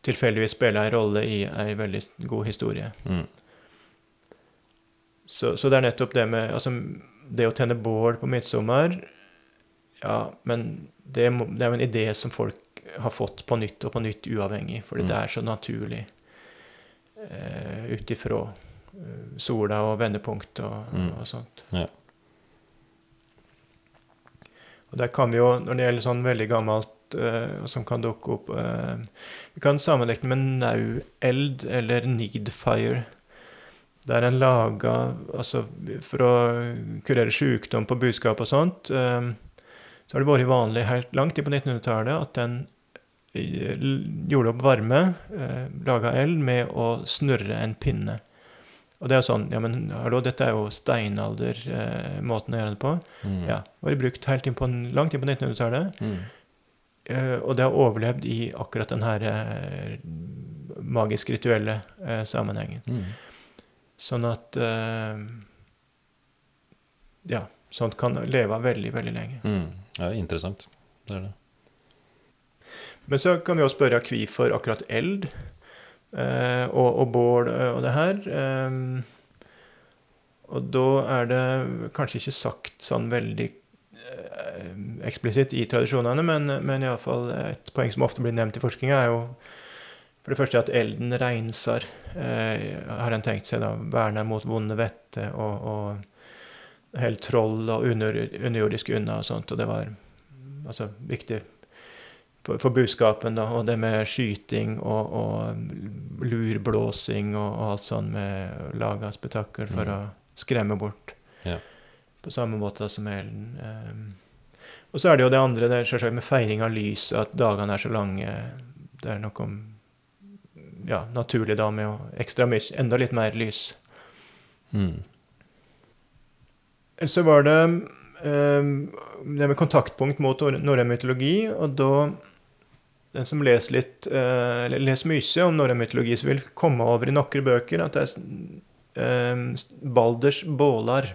tilfeldigvis spiller en rolle i ei veldig god historie. Mm. Så, så det er nettopp det med Altså, det å tenne bål på midtsommer Ja, men det, det er jo en idé som folk har fått på nytt og på nytt uavhengig, fordi Mm. det er så naturlig eh, ut ifra eh, sola og vendepunkt og, Mm. og sånt. Ja. Og der kan vi jo, når det gjelder sånn veldig gammelt eh, som kan dukke opp eh, Vi kan sammenligne med naueld eller needfire. Der en laga altså, For å kurere sykdom på budskap og sånt, eh, så har det vært vanlig helt langt inn på 1900-tallet at en eh, gjorde opp varme, eh, laga eld, med å snurre en pinne. Og det er jo sånn Ja, men hallo, dette er jo steinalder-måten eh, å gjøre det på. Mm. Ja, Vært brukt helt inn på, langt inn på 1900-tallet. Mm. og det har overlevd i akkurat den her eh, magisk rituelle eh, sammenhengen. Mm. Sånn at eh, Ja, sånt kan leve veldig, veldig lenge. Mm. Ja, interessant. Det er det. Men så kan vi også spørre hvorfor akkurat eld eh, og, og bål eh, og det her. Og da er det kanskje ikke sagt sånn veldig eksplisitt i tradisjonene, men, men iallfall et poeng som ofte blir nevnt i forskninga, er jo for det første at elden renser, eh, har en tenkt seg, da, verner mot vonde vette og, og helt troll og under, underjordisk unna og sånt, og det var altså viktig for, for budskapen, da, og det med skyting og, og lurblåsing og, og alt sånt med å lage spetakkel for Mm. å skremme bort. Ja. På samme måte som elden. Eh. og så er det jo det andre, det er selvsagt med feiring av lys, at dagene er så lange. Det er noe om ja, naturlig da med å ekstra mye, enda litt mer lys. Mm. Så var det um, det med kontaktpunkt mot nor- norrøn mytologi, og da den som leser litt, eh, eller leser mye om norrøn mytologi, så vil komme over i noen bøker at det er um, Balders bålar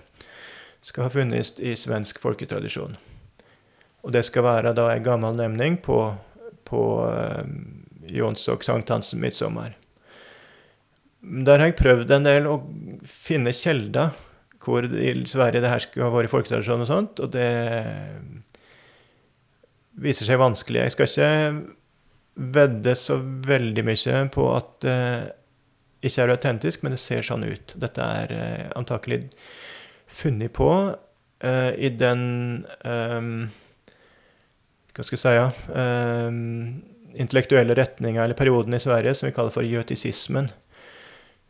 skal ha funnes i svensk folketradisjon. Og det skal være da en gammel nemning på, på um, Jonsok sankthans midtsommer. Der har jeg prøvd en del å finne kjelder hvor i Sverige det her skulle ha vært folketradisjon og sånt, og det viser seg vanskelig. Jeg skal ikke vedde så veldig mye på at det ikke er autentisk, men det ser sånn ut. Dette er uh, antakelig funnet på uh, i den um, Hva skal jeg si ja, intellektuelle retninga eller perioden i Sverige som vi kaller for jøtisismen,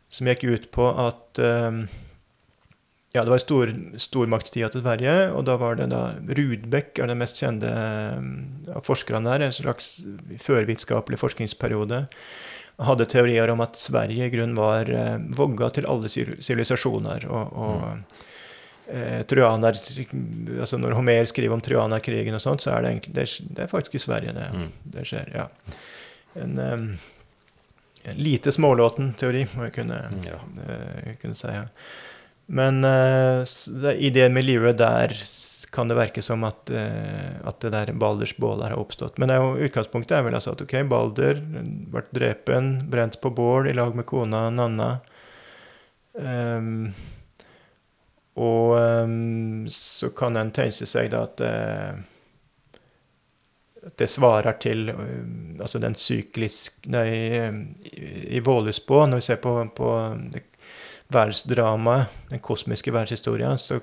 Som gikk ut på at eh, ja, det var stor, stormaktstida til Sverige, og da var det da Rudbeck er den mest kjente eh, av forskerne der, en slags førvitenskapelig forskningsperiode. Hadde teorier om at Sverige i grunnen var eh, vogga til alle sivilisasjoner. Og, og eh, trojaner, altså Når Homer skriver om trojanerkrigen og sånt, så er det egentlig det er, det er faktisk i Sverige det, Mm. det skjer. ja. En, eh, en lite smålåten teori, må jeg kunne, Ja. eh, kunne si. Ja. Men eh, det, i det miljøet der kan det virke som at, eh, at det der Balders bål har oppstått. Men det jo, utgangspunktet er vel altså at ok, Balder ble drepen, brent på bål i lag med kona Nanna. Ehm, og um, så kan en tenke seg da at uh, det svarer til eh, altså den syklisk Nei, eh, i, i Vålesbå, når vi ser på, på verdensdramaet, den kosmiske verdenshistorien, så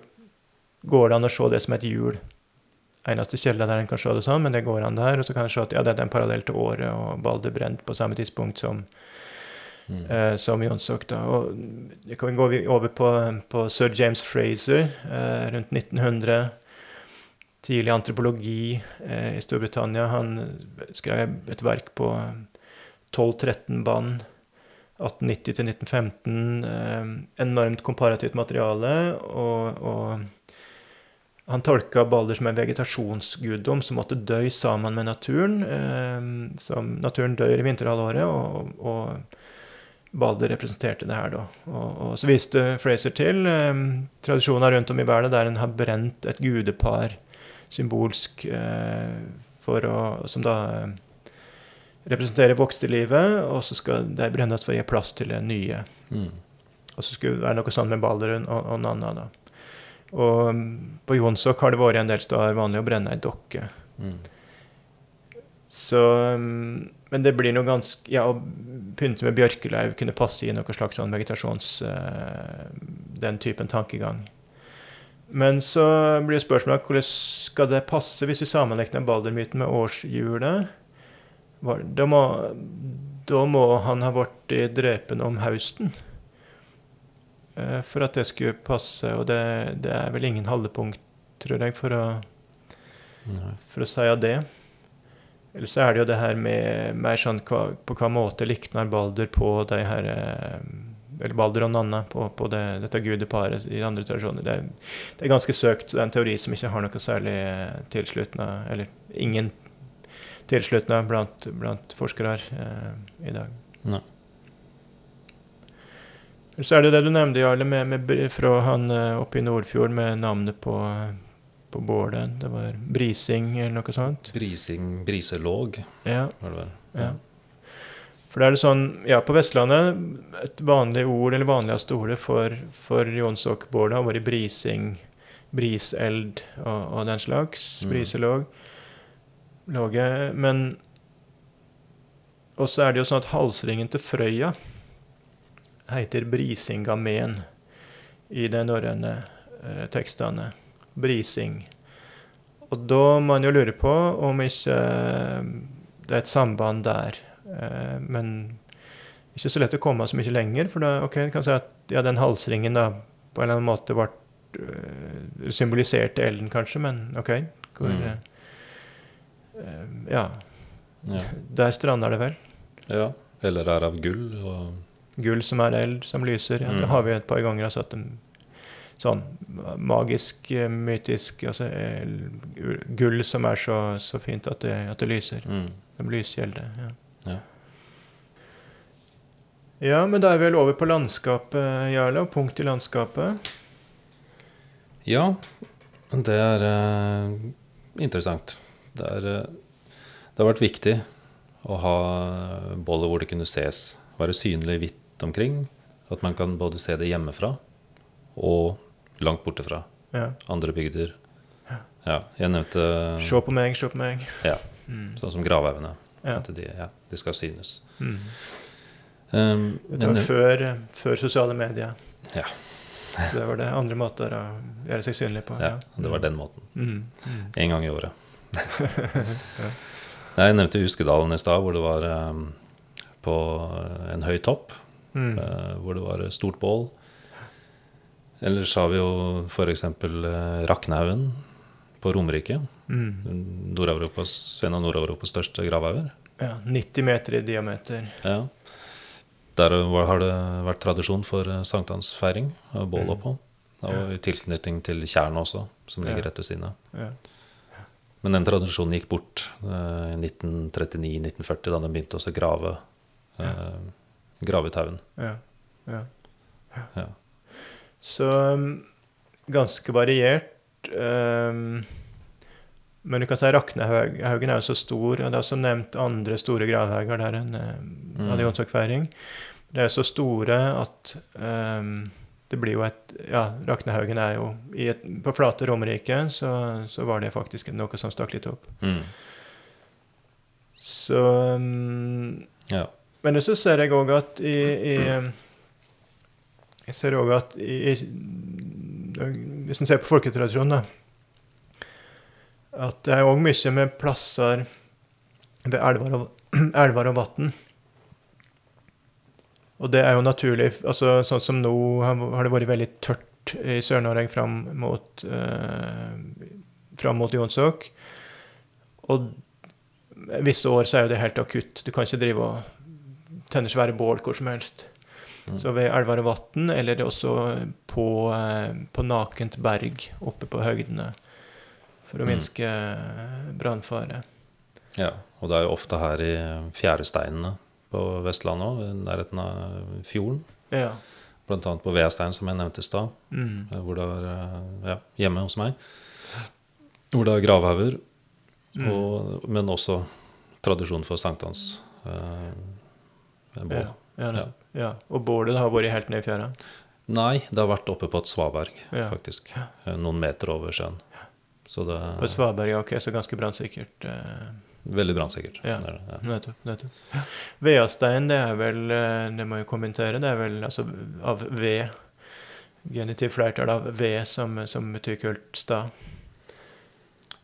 går det an å se det som et hjul. Eneste kjelda der en kan se det sånn, men det går an der. Og så kan en se at ja, det er en parallell til året, og Balder brent på samme tidspunkt som, Mm. eh, som Jonsok. Da. Og det kan vi gå over på, på sir James Fraser eh, rundt 1900. Tidlig antropologi eh, i Storbritannia. Han skrev et verk på 12-13 band. 1890-1915. Eh, enormt komparativt materiale. Og, og han tolka Balder som en vegetasjonsguddom som måtte dø sammen med naturen. Eh, som naturen dør i vinterhalvåret, og, og Balder representerte det her, da. Og, og så viste Fraser til eh, tradisjoner rundt om i verden der en har brent et gudepar symbolsk eh, for å Som da eh, representerer voksterlivet, og så skal det brennes for å gi plass til det nye. Mm. Og så skulle det være noe sånn med Balderud og, og Nanna, da. Og mm, på Jonsok har det vært en del steder vanlig å brenne ei dokke. Mm. Så mm, Men det blir noe ganske Ja, å pynte med bjørkelauv kunne passe i noe slags sånn vegetasjons... uh, den typen tankegang. Men så blir spørsmålet hvordan skal det passe hvis vi sammenligner baldermyten med årshjulet? Da må, da må han ha blitt drepen om høsten. uh, For at det skulle passe, og det, det er vel ingen holdepunkt, tror jeg, for å, for å si av det. Eller så er det jo det her med mer sånn hva, på hva måte likner Balder på de her eh, Eller Balder og Nanna på, på det, dette gudeparet i andre tradisjoner. Det, er- det er ganske søkt. Det er en teori som ikke har noe særlig tilsluttende, tilslutna Eller ingen tilslutna blant, blant forskere eh, i dag. Nei. Så er det det du nevnte, Jarle, med, med, fra han eh, oppe i Nordfjord med navnet på, på bålet. Det var Brising eller noe sånt. Brising, briselåg, Ja. var det vel. Ja. For da er det sånn, ja, på Vestlandet, et vanlig ord, eller vanligste ordet for, for Jonsokbålet har vært brising, briseld og, og den slags. Mm. Briselåg. Låget. Men Og så er det jo sånn at halsringen til Frøya heter Brisingamen i de norrøne eh, tekstene. Brising. Og da må man jo lure på om ikke eh, det er et samband der. Eh, men ikke så lett å komme så mye lenger, for da ok, du kan si at ja, den halsringen da på en eller annen måte ble eh, symboliserte elden, kanskje, men ok. Hvor, Mm. ja, Ja. der strander det vel. ja. Eller er av gull. Og, Gull som er eld, som lyser. Ja, Det Mm. har vi et par ganger altså at en sånn magisk, eh, mytisk altså eh, Gull som er så, så fint at det, at det lyser. mm. En lyskjelder. Ja. Ja. ja, men da er vi vel over på landskapet, Jarle, og punkt i landskapet. Ja, det er uh, interessant. Det, er, uh, det har vært viktig å ha bollet hvor det kunne ses, være synlig hvitt omkring. At man kan både se det hjemmefra og langt borte fra Ja. andre bygder. Ja, jeg nevnte Se på meg, se på meg. ja, Mm. sånn som gravhaugene. Ja. De, ja, de skal synes. Mm. Um, Det var før, før sosiale medier. Ja. Det var det andre måter å gjøre seg synlig på. ja, det var den måten. Mm. Mm. En gang i året. Jeg nevnte Uskedalen i stad, hvor det var um, på en høy topp. Mm. eh, hvor det var stort bål. Ellers har vi jo f.eks. Uh, Raknehaugen på Romerike. Mm. En av Nord-Europas største gravhauger. Ja, 90 meter i diameter. Ja. Der har det vært tradisjon for eh, sankthansfeiring og bål Mm. oppå. Og i tilknytning til tjernet også, som ligger Ja. rett ved siden av. Ja. Men den tradisjonen gikk bort eh, i 1939-1940, da de begynte også å grave, eh, grave ut haugen. Ja. ja. Ja. Så um, ganske variert. Um, men du kan si Raknehaugen er jo så stor, og det er som nevnt andre store gravhauger der en um, hadde Mm. Jonsokfeiring. De er så store at um, det blir jo et Ja, Raknehaugen er jo i et, På flate Romerike så, så var det faktisk noe som stakk litt opp. Mm. Så um, ja. Men så ser jeg òg at i, i Jeg ser òg at i, Hvis en ser på folketradisjonen, At det er òg mye med plasser ved elver og, elver og vann. Og det er jo naturlig. altså Sånn som nå har det vært veldig tørt i Sør-Norge fram mot eh, fram mot Jonsåk. Og visse år så er jo det helt akutt. Du kan ikke drive og tenne svære bål hvor som helst. Mm. Så ved elver og vann, eller også på, eh, på nakent berg oppe på høydene, for å Mm. minske mm. brannfare. ja. Og det er jo ofte her i fjæresteinene på Vestlandet òg, i nærheten av fjorden. Ja. Blant annet på Veastein, som jeg nevnte i stad. Mm. eh, Hvor det er ja, hjemme hos meg. Hvor det er gravhauger, Mm. og- men også tradisjon for sankthans. Eh, bål. Ja, ja, Ja. Og bålet har vært helt ned i fjæra. Nei, det har vært oppe på et svaberg, Ja. faktisk. Eh, Noen meter over sjøen. Så det På et Svaberg, ja, ok, så ganske brannsikkert. eh, veldig brannsikkert. Ja. Ja. Nettopp. nettopp. Veastein, det er vel eh, Det må jeg kommentere. Det er vel altså av ved. Genitiv flertall av ved som, som betyr kultstad.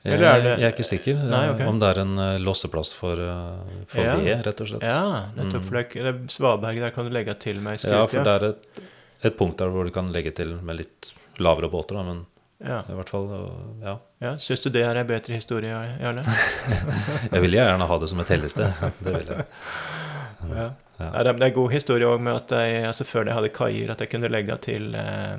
Jeg, er jeg er ikke sikker eh, Nei, okay. om det er en låseplass for, eh, for Ja. ved, rett og slett. Ja, nettopp. Mm. Er, er Svaberg, der kan du legge til med ei Ja, for det er et, et punkt der hvor du kan legge til med litt lavere båter, da, men ja. i hvert fall Ja. ja. Syns du det er ei bedre historie, Jarle? Jeg vil gjerne ha det som et helligsted. Det vil jeg. Ja. Ja. Er- det er en god historie òg med at jeg, altså før jeg hadde kaier, at jeg kunne legge til eh,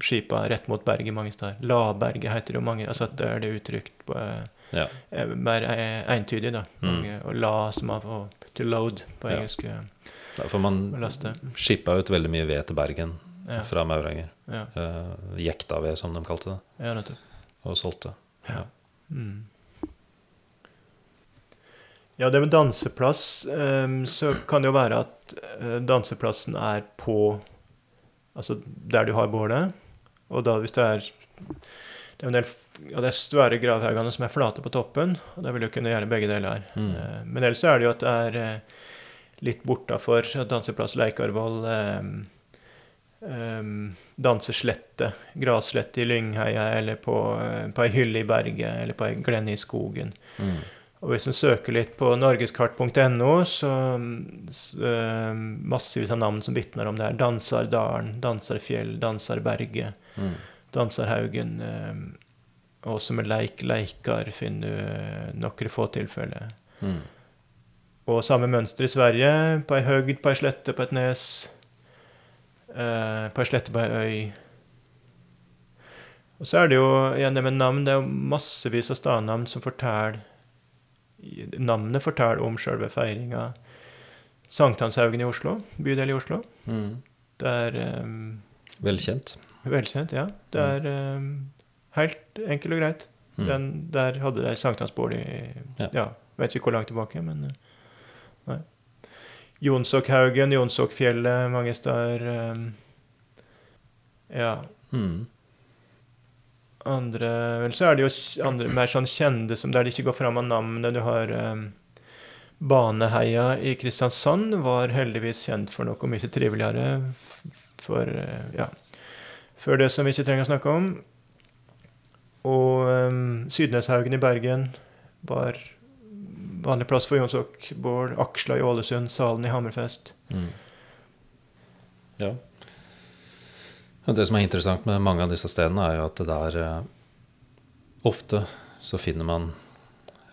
skipa rett mot berget mange steder. Laberget heter det jo mange. altså at det er det uttrykt på eh, Ja. eh, mer eh, entydig, da. Mm. Mange, og la som av og to load på engelsk. eh, Ja, For man skippa ut veldig mye ved til Bergen Ja, fra Mauranger. ja, Uh, jekta ved, som de kalte det, ja nettopp. og solgte. Ja. Mm. Ja, det med danseplass, ehm, så kan det jo være at eh, danseplassen er på Altså der du har bålet. Og da hvis det er Det er en del og det er svære gravhaugene som er flate på toppen, og det vil du kunne gjøre begge deler. Mm. Eh, Men ellers så er det jo at det er eh, litt bortafor danseplass Leikarvoll ehm, ehm, danseslette, grasslette i Lyngheia, eller på, eh, på ei hylle i berget, eller på ei glenne i skogen. Mm. Og hvis en søker litt på norgeskart.no, så, så eh, massevis av navn som vitner om det her. Dansardalen, Dansarfjell, Dansarberget, Mm. Dansarhaugen. Eh, også med leik, leikar finner du eh, noen få tilfeller. Mm. Og samme mønster i Sverige. På ei høgd, på ei slette, på et nes. Eh, på ei slette, på ei øy. Og så er det jo igjen det med navn. Det er jo massevis av stadnavn som forteller Navnet forteller om sjølve feiringa. Sankthanshaugen i Oslo, bydel i Oslo. Mm. Det er um, Velkjent. Velkjent, ja. Det er eh, helt enkelt og greit. Mm. Den, der hadde de sankthansbord i Ja. ja. Vet ikke hvor langt tilbake, men eh, nei. Jonsokhaugen, Jonsokkfjellet, mange steder. um, ja. Mm. Andre Vel, så er det jo andre mer sånn kjente som der det ikke går fram av navnet. Du har um, Baneheia i Kristiansand var heldigvis kjent for noe mye triveligere for ja, før det som vi ikke trenger å snakke om. Og um, Sydneshaugen i Bergen var vanlig plass for Jonsok Bård. Aksla i Ålesund, Salen i Hammerfest. Mm. Ja. Det som er interessant med mange av disse stedene, er jo at det der eh, Ofte så finner man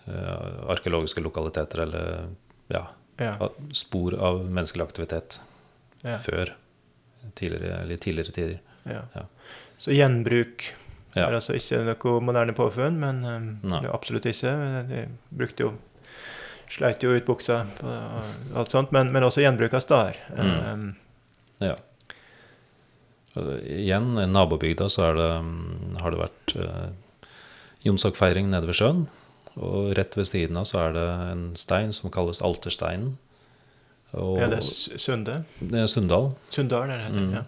eh, arkeologiske lokaliteter eller ja, Ja, spor av menneskelig aktivitet ja, før tidligere, eller tidligere tider. Ja. Så gjenbruk Ja. er altså ikke noe moderne påfunn, men um, absolutt ikke. De brukte jo Sleit jo ut buksa og alt sånt, men, men også gjenbruk av steder. Mm. Um, Ja. Igjen, i nabobygda så det, har det vært eh, Jonsokfeiring nede ved sjøen. Og rett ved siden av så er det en stein som kalles Altersteinen. Og ja, det er Sunde. det er Sunndal. Sunndal er det heter. Mm. Ja.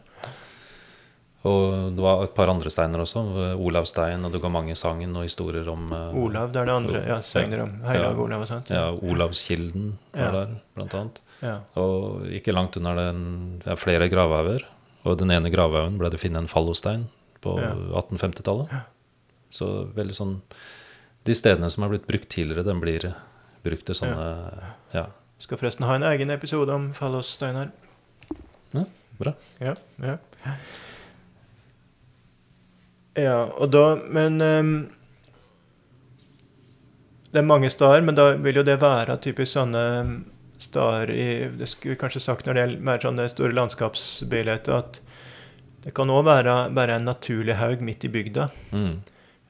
Og det var et par andre steiner også. Olavstein, og det går mange sagn og historier om eh, Olav, det er det andre. Ja, segner om Heilag Ja. Olav og sånt. Ja, Olavskilden var Ja. der, blant annet. Ja. Og ikke langt unna er det ja, flere gravhauger. Og den ene gravhaugen ble det funnet en fallostein på Ja. 1850-tallet. Så veldig sånn De stedene som har blitt brukt tidligere, den blir brukt til sånne Ja, Skal forresten ha en egen episode om fallossteiner. Ja, bra. Ja, ja. Ja, og da Men um, Det er mange steder, men da vil jo det være typisk sånne steder i Det skulle vi kanskje sagt når det gjelder mer sånne store landskapsbilder, at det kan òg være bare en naturlig haug midt i bygda. Mm.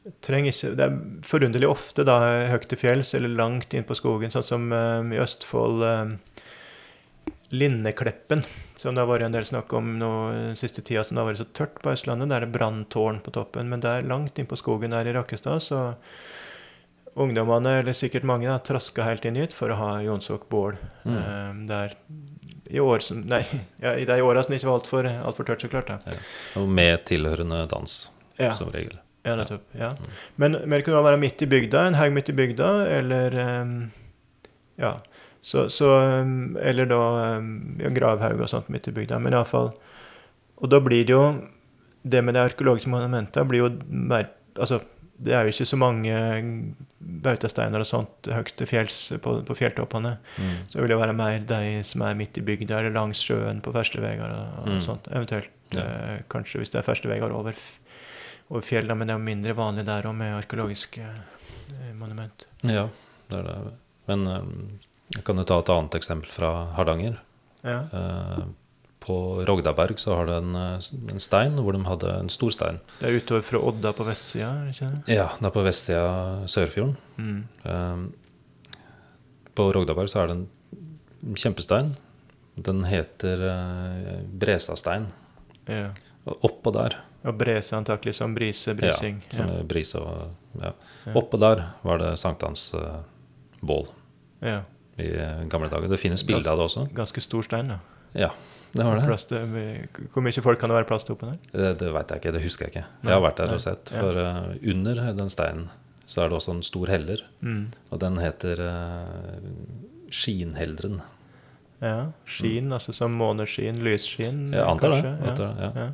Ikke, det er forunderlig ofte da høyt til fjells eller langt inn på skogen, sånn som um, i Østfold um, Linnekleppen, som det har vært en del snakk om nå den siste tida, som det har vært så tørt på Østlandet. Der er det branntårn på toppen, men der langt inn på skogen der i Rakkestad, så ungdommene, eller sikkert mange, da, traska helt inn hit for å ha Jonsok bål. Mm. Um, der i år som Nei, ja, i de åra som ikke var altfor alt for tørt, så klart. da. Ja. Og med tilhørende dans, Ja, som regel. ja nettopp. Ja. Men, men det kunne være midt i bygda, en haug midt i bygda, eller um, Ja. Så, så ehm, Eller da ehm, ja, gravhaug og sånt midt i bygda. Men iallfall Og da blir det jo Det med de arkeologiske monumentene blir jo mer Altså, det er jo ikke så mange bautasteiner og sånt høyt til fjells på, på fjelltoppene. Mm. Så vil det være mer de som er midt i bygda eller langs sjøen på ferskeveier og, og Mm. sånt. Eventuelt Ja. eh, kanskje hvis det er ferskeveier over, over fjellene, men det er jo mindre vanlig der òg med arkeologiske eh, monument. Ja, det er det. Men eh, jeg kan jo ta et annet eksempel fra Hardanger. Ja. Eh, På Rogdaberg så har det en, eh, en stein hvor de hadde en stor stein. Det er utover fra Odda på vestsida, ikke det? Ja, det er på vestsida Sørfjorden. Mm. Eh, På Rogdaberg så er det en kjempestein. Den heter eh, Bresastein. Ja. Oppå der Og Brese antakelig som brise, brising. Ja, som Ja. brise og ja. Oppå der var det sankthansbål ja. I eh, gamle dager. Det finnes bilde av det også. Ganske stor stein, da. Ja, det var det. Til, hvor mye folk kan det være plass til oppå der? Det, det veit jeg ikke, det husker jeg ikke. Nei, Jeg har vært der nei, og sett. ja. For eh, under den steinen så er det også en stor heller, Mm. og den heter uh, Skinheldren. Ja. Skin, altså som måneskinn, lysskinn, Jeg antar det. kanskje? ja. det ja.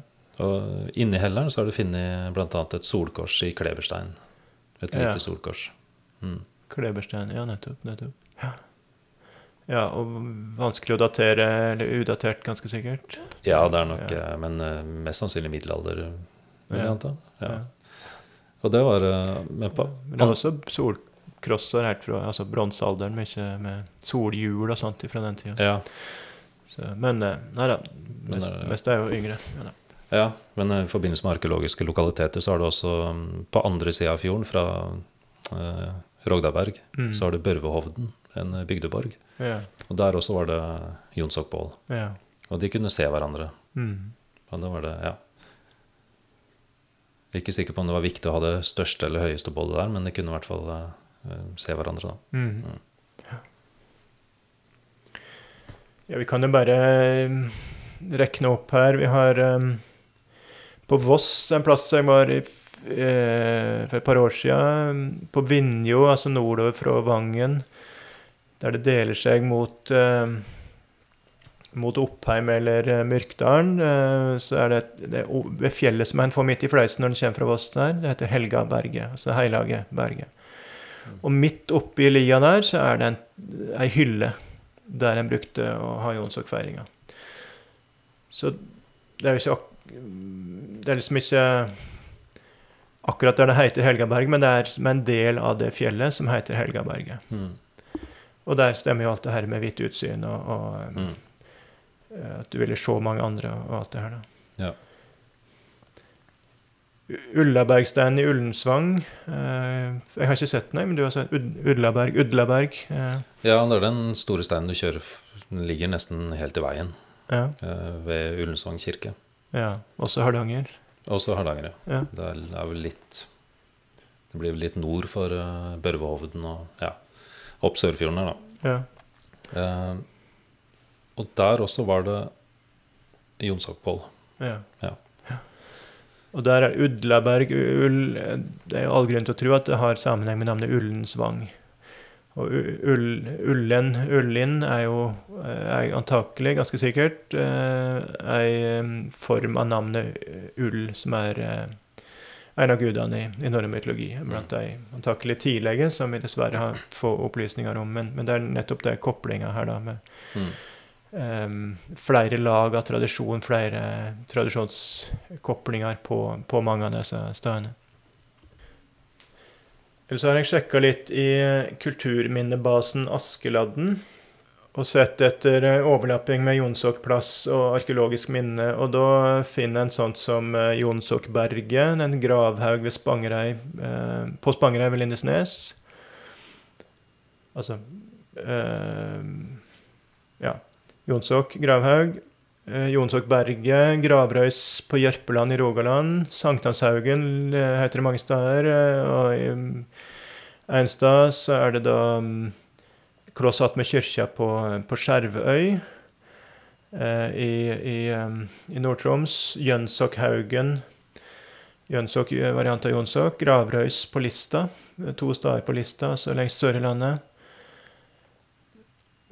Og inni helleren så har du funnet bl.a. et solkors i kleberstein. Et lite solkors. Mm. Kleberstein, ja, nettopp. nettopp. Ja. Ja, og vanskelig å datere, eller udatert, ganske sikkert. Ja, det er nok Ja. eh, Men eh, mest sannsynlig middelalder, vil jeg Ja. anta. Ja. Og det var eh, Men på Men det er også solkrosser helt fra altså bronsealderen, mye med solhjul og sånt fra den tida. Ja, Så, men nei da, mest, mest er jo yngre. Ja, da. ja, men i forbindelse med arkeologiske lokaliteter så har du også mm, på andre sida av fjorden, fra eh, Rogdaberg, Mm. så har du Børvehovden, en bygdeborg. Ja, Og der også var det Jonsokbål. ja. Og de kunne se hverandre. Mm. Og da var det, ja. Ikke sikker på om det var viktig å ha det største eller høyeste bålet der, men de kunne i hvert fall uh, se hverandre, da. Mm. Ja. ja, vi kan jo bare eh, rekne opp her. Vi har um, på Voss en plass jeg var i for et par år siden, på Vinjo, altså nordover fra Vangen, der det deler seg mot eh, mot Oppheim eller eh, Myrkdalen, eh, så er det, det ved fjellet som en får midt i fleisen når en kommer fra Voss der. Det heter Helgaberget, altså Heilage berget. Og midt oppi lia der så er det en, ei hylle der en brukte å ha jonsokfeiringa. Så det er jo ikke Det er liksom ikke akkurat der det heter Helgaberg, men det er som en del av det fjellet som heter Helgaberget. Mm. Og der stemmer jo alt det her med hvitt utsyn og, og Mm. eh, at du ville se mange andre og alt det her, da. Ja. Ullabergsteinen i Ullensvang eh, Jeg har ikke sett den, men du har sett Ud Udlaberg. Udlaberg. Eh, ja, det er den store steinen du kjører Den ligger nesten helt i veien ja, ved Ullensvang kirke. ja. Også Hardanger. Også Hardanger, ja. Ja. Det er, vel litt Det blir vel litt nord for Børvehovden og ja, opp Sørfjorden her, da. Ja. Eh, og der også var det Jonsokboll. ja. Ja. Og der er Udlaberg ull, Det er jo all grunn til å tro at det har sammenheng med navnet Ullensvang. Og ull, Ullen, Ullin, er jo eh, er antakelig, ganske sikkert, eh, ei form av navnet Ull, som er eh, en av gudene i, i norrøn mytologi. Blant de antakelig tidlige, som vi dessverre har få opplysninger om. Men, men det er nettopp det koblinga her, da, med Mm. Um, flere lag av tradisjon, flere tradisjonskoblinger på, på mange av disse stedene. Så har jeg sjekka litt i kulturminnebasen Askeladden og sett etter eh, overlapping med Jonsokplass og arkeologisk minne, og da finner en sånt som eh, Jonsokberget, en gravhaug ved Spangereid, eh, på Spangereid ved Lindesnes. Altså eh, Ja. Jonsok gravhaug. Eh, Jonsokberget, Gravrøys på Jørpeland i Rogaland. Sankthanshaugen eh, heter det mange steder. Og i Einstad så er det da mm, kloss attmed kyrkja på, på Skjervøy. Eh, I, i, i Nord-Troms Jønsokkhaugen. Jønsok, eh, variant av Jonsok. Gravrøys på Lista. Eh, To steder på Lista, så lengst sør i landet.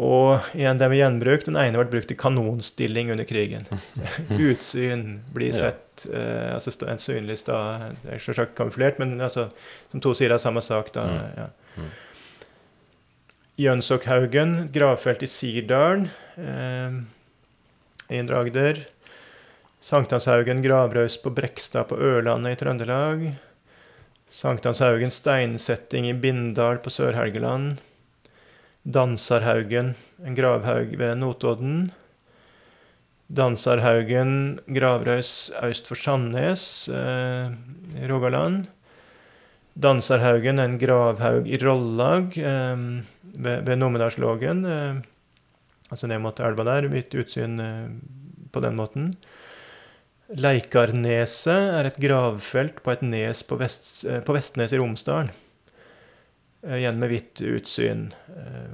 Og igjen det med gjenbruk. Den ene ble brukt i kanonstilling under krigen. Utsyn, bli Ja. sett. Eh, altså en synlig stad. Det er selvsagt kamuflert, men altså, som to sider av samme sak. da, Mm. ja. Jønsokkhaugen, gravfelt i Sirdalen eh, i Indre Agder. Sankthanshaugen, gravraus på Brekstad på Ørlandet i Trøndelag. Sankthanshaugen, steinsetting i Bindal på Sør-Helgeland. Dansarhaugen, en gravhaug ved Notodden. Dansarhaugen, gravraus øst for Sandnes eh, i Rogaland. Dansarhaugen, en gravhaug i Rollag eh, ved, ved Numedalslågen. Eh, altså ned mot elva der, mitt utsyn eh, på den måten. Leikarneset er et gravfelt på et nes på, vest, eh, på Vestnes i Romsdalen. Eh, igjen med hvitt utsyn.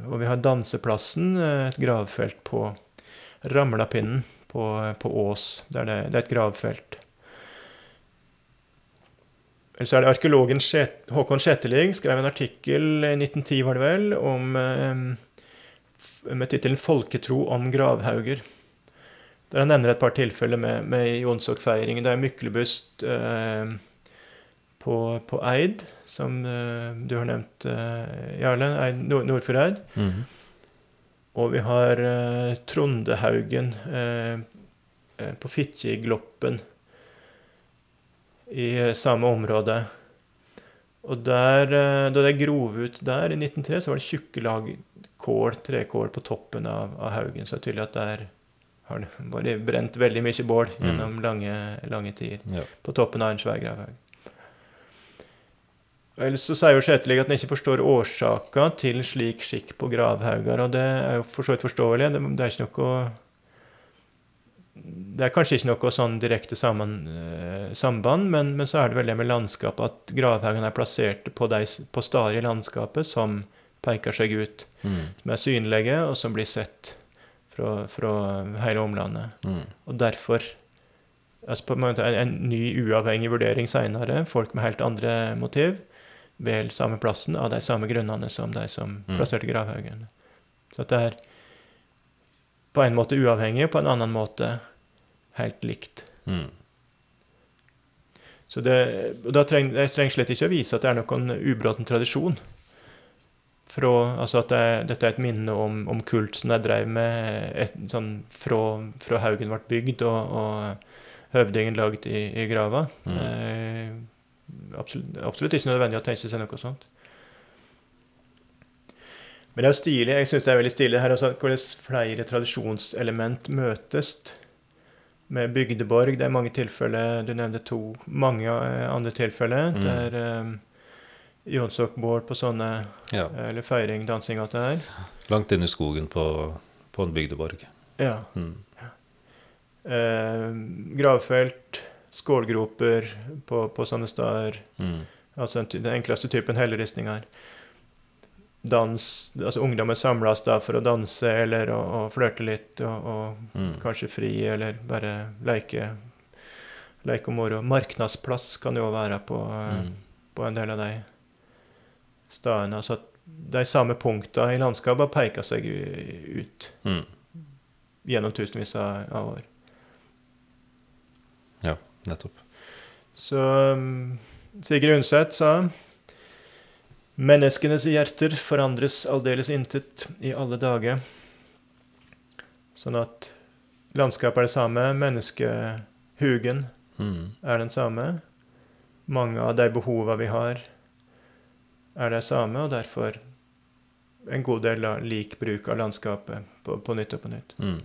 Og vi har Danseplassen, et gravfelt på Ramlapinnen på, på Ås. Der det, det er et gravfelt. Eller så er det arkeologen Skjet- Håkon Skjetelig skrev en artikkel i 1910 var det vel, om, eh, med tittelen 'Folketro om gravhauger'. Der han nevner et par tilfeller med, med Jonsok-feiringen. Det er Myklebust eh, på, på Eid, som eh, du har nevnt, eh, Jarle. Eid, Nord Nordfjordeid. Mhm. Og vi har eh, Trondehaugen eh, eh, på Fitjegloppen i samme område. Og der, eh, da det grov ut der i 1903, så var det tjukke lag kål, trekål på toppen av, av haugen. Så det er tydelig at der har det bare brent veldig mye bål Mm. gjennom lange, lange tider. Ja. På toppen av en svær gravhaug. Ellers så sier jo Skjeteligg at han ikke forstår årsaka til slik skikk på gravhauger, og det er jo for så vidt forståelig. Det, det er ikke noe Det er kanskje ikke noe sånn direkte sammen, uh, samband, men, men så er det vel det med landskapet at gravhaugene er plassert på, de, på steder i landskapet som peker seg ut, Mm. som er synlige, og som blir sett fra, fra hele omlandet. Mm. Og derfor altså på en måte en, en ny uavhengig vurdering seinere, folk med helt andre motiv, vel samme plassen av de samme grunnene som de som Mm. plasserte gravhaugen. Så at det er på en måte uavhengig, og på en annen måte helt likt. Mm. Så det, da treng, jeg trenger slett ikke å vise at det er noen ubråten tradisjon. Fra, altså at det, dette er et minne om, om kult som de drev med et, sånn, fra, fra haugen ble bygd og, og høvdingen lagd i, i grava. Mm. Eh, absolutt, absolutt ikke nødvendig å tenke seg noe sånt. Men det er jo stilig. Jeg syns det er veldig stilig her også, hvordan flere tradisjonselement møtes med bygdeborg. Det er mange tilfeller, du nevnte to, mange eh, andre tilfeller Mm. der um, Jonsokbål på sånne, Ja. eller feiring, dansing, alt det her. Langt inn i skogen på, på en bygdeborg. Ja. Mm. Uh, gravfelt, skålgroper på, på sånne steder. Mm. Altså den enkleste typen helleristninger. Dans, altså ungdommer samles da for å danse eller å, å flørte litt og, og Mm. kanskje fri eller bare leke, leke og moro. Marknadsplass kan det jo være på, Mm. på en del av de stedene. Altså at de samme punktene i landskapet peker seg ut Mm. gjennom tusenvis av, av år. Ja, nettopp. Så um, Sigrid Undset sa Menneskenes hjerter forandres aldeles intet i alle dager. Sånn at landskapet er det samme, menneskehugen Mm. er den samme. Mange av de behova vi har, er det samme, og derfor en god del lik bruk av landskapet på, på nytt og på nytt. Mm.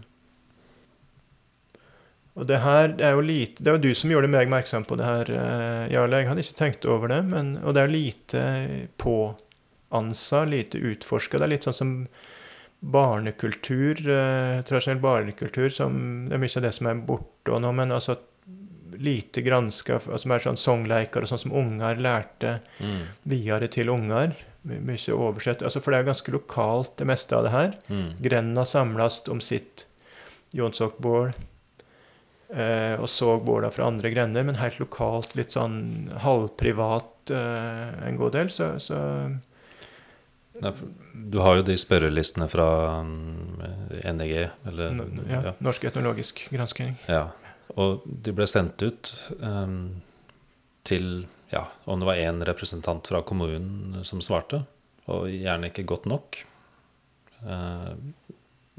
Og det her det er jo lite Det var du som gjorde meg oppmerksom på det her, eh, Jarle. Jeg hadde ikke tenkt over det. Men, og det er lite påansa, lite utforska. Det er litt sånn som barnekultur, eh, tradisjonell barnekultur, som det er mye av det som er borte nå. Men altså lite granska, altså mer sånn songleiker og sånn som unger lærte Mm. videre til unger. My- Mye oversett. Altså, for det er ganske lokalt, det meste av det her. Mm. Grenda samles om sitt Jonsokbål. Eh, og så båla fra andre grender, men helt lokalt, litt sånn halvprivat eh, en god del. Så, så Nei, Du har jo de spørrelistene fra um, NEG, eller n- ja, Norsk etnologisk gransking. Ja, og de ble sendt ut um, til ja, om det var én representant fra kommunen som svarte, og gjerne ikke godt nok. Uh,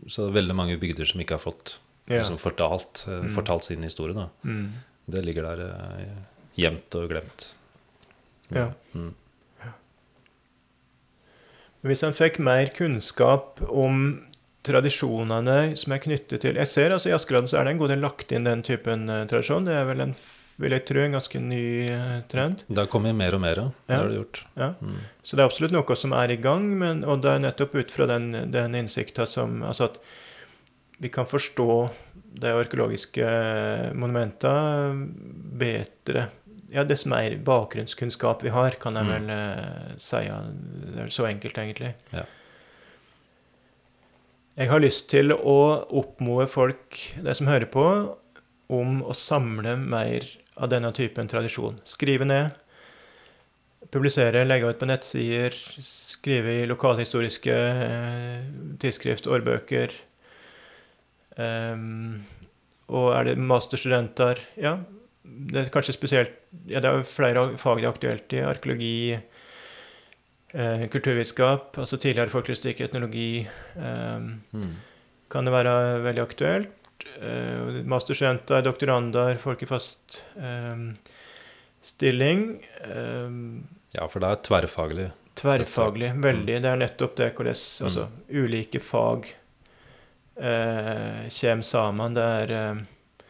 så det er veldig mange bygder som ikke har fått Ja. liksom, fortalt, eh, Mm. fortalt sin historie. Da. Mm. Det ligger der eh, gjemt og glemt. Ja. Mm. Hvis en fikk mer kunnskap om tradisjonene som er knyttet til Jeg ser altså I Askeladden så er det en god del lagt inn den typen uh, tradisjon. Det er vel en, vil jeg tro, en ganske ny trend. Det har kommet mer og mer, ja. Det har det gjort. Ja. Mm. Så det er absolutt noe som er i gang, men, og det er nettopp ut fra den, den innsikta som Altså at vi kan forstå de arkeologiske monumentene bedre Ja, dess mer bakgrunnskunnskap vi har, kan jeg Mm. vel mm. si. Det er så enkelt, egentlig. Ja. Jeg har lyst til å oppmode folk, de som hører på, om å samle mer av denne typen tradisjon. Skrive ned publisere, legge ut på nettsider, skrive i lokalhistoriske eh, tidsskrift, årbøker. Ehm, og er det masterstudenter Ja, det er kanskje spesielt Ja, det er jo flere fag det er aktuelt i. Arkeologi, eh, kulturvitenskap, altså tidligere folkehustikk, etnologi. ehm, Mm. kan det være veldig aktuelt. Eh, masterstudenter, doktorander, folk i fast ehm, stilling. ehm, Ja, for det er tverrfaglig. Tverrfaglig, veldig. Det er nettopp det hvordan altså, Mm. ulike fag eh, kommer sammen. Det er, eh,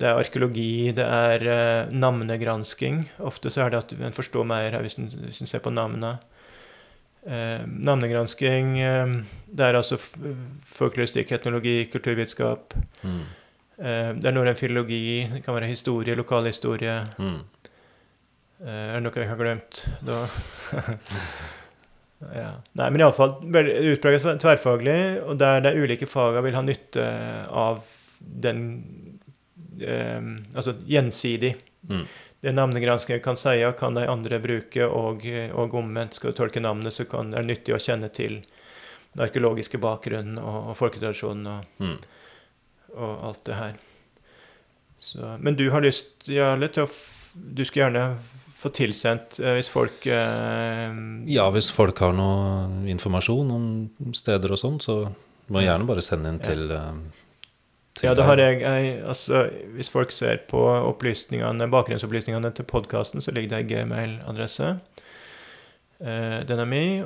det er arkeologi, det er eh, navnegransking. Ofte så er det at en forstår mer her hvis en, hvis en ser på navnene. Eh, navnegransking, eh, det er altså folkloristikk, etnologi, kulturvitenskap. Mm. Eh, det er norrøn filologi, det kan være historie, lokalhistorie. Mm. Er det noe jeg har glemt da? ja. Nei, men iallfall utpreget tverrfaglig, og der de ulike fagene vil ha nytte av den eh, Altså gjensidig. Mm. Det navnegranskere kan si, kan de andre bruke, og, og omvendt. Skal du tolke navnet, så kan, er det nyttig å kjenne til den arkeologiske bakgrunnen og, og folketradisjonen og, Mm. og alt det her. Så, men du har lyst, Jarle, til å Du skulle gjerne få tilsendt eh, hvis folk eh, Ja, hvis folk har noe informasjon om steder og sånn, så må jeg gjerne bare sende inn Ja. til, eh, til Ja, da har jeg, jeg altså, Hvis folk ser på opplysningene, bakgrunnsopplysningene til podkasten, så ligger det en gmail-adresse. Eh, den er min.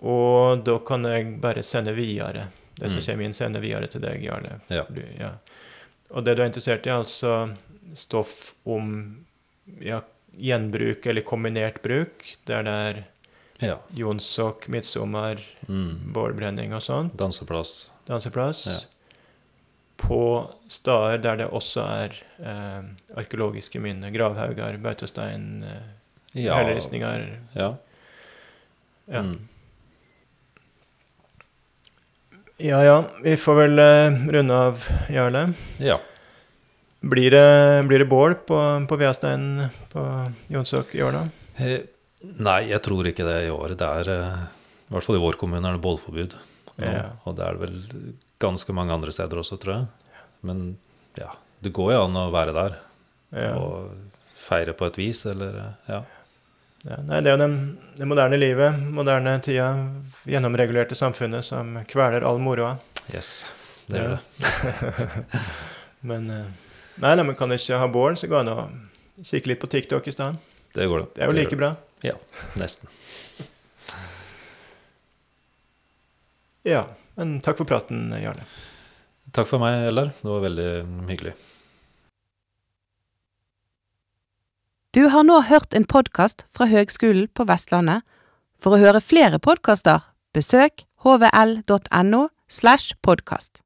Og da kan jeg bare sende videre. Det som Mm. kommer inn, sender videre til deg, Jarle. Ja. Du, ja. Og det du er interessert i, er altså stoff om ja, gjenbruk eller kombinert bruk, der det er Ja. jonsok, midtsommer, Mm. bålbrenning og sånn. Danseplass. danseplass. Ja. På steder der det også er eh, arkeologiske minner. Gravhauger, bautastein, eh, Ja. helleristninger. ja. Ja. Mm. ja ja, vi får vel eh, runde av, Jarle. ja. Blir det, blir det bål på, på Veasteinen på Jonsok i år, da? Eh, Nei, jeg tror ikke det i år. Det er eh, I hvert fall i vår kommune er det bålforbud. nå, Ja. Og det er det vel ganske mange andre steder også, tror jeg. Men ja, det går jo an å være der Ja. og feire på et vis, eller ja. Ja, nei, det er jo det moderne livet, moderne tida, gjennomregulerte samfunnet som kveler all moroa. Yes, det gjør Ja. det. Men eh, nei, nei, men kan du ikke ha bål, så går det an å kikke litt på TikTok i stedet. Det går det. Det er jo det like bra. Ja, nesten. Ja. Men takk for praten, Jarle. Takk for meg, Eldar. Det var veldig hyggelig. Du har nå hørt en podkast fra Høgskolen på Vestlandet. For å høre flere podkaster, besøk hvl.no slash podkast.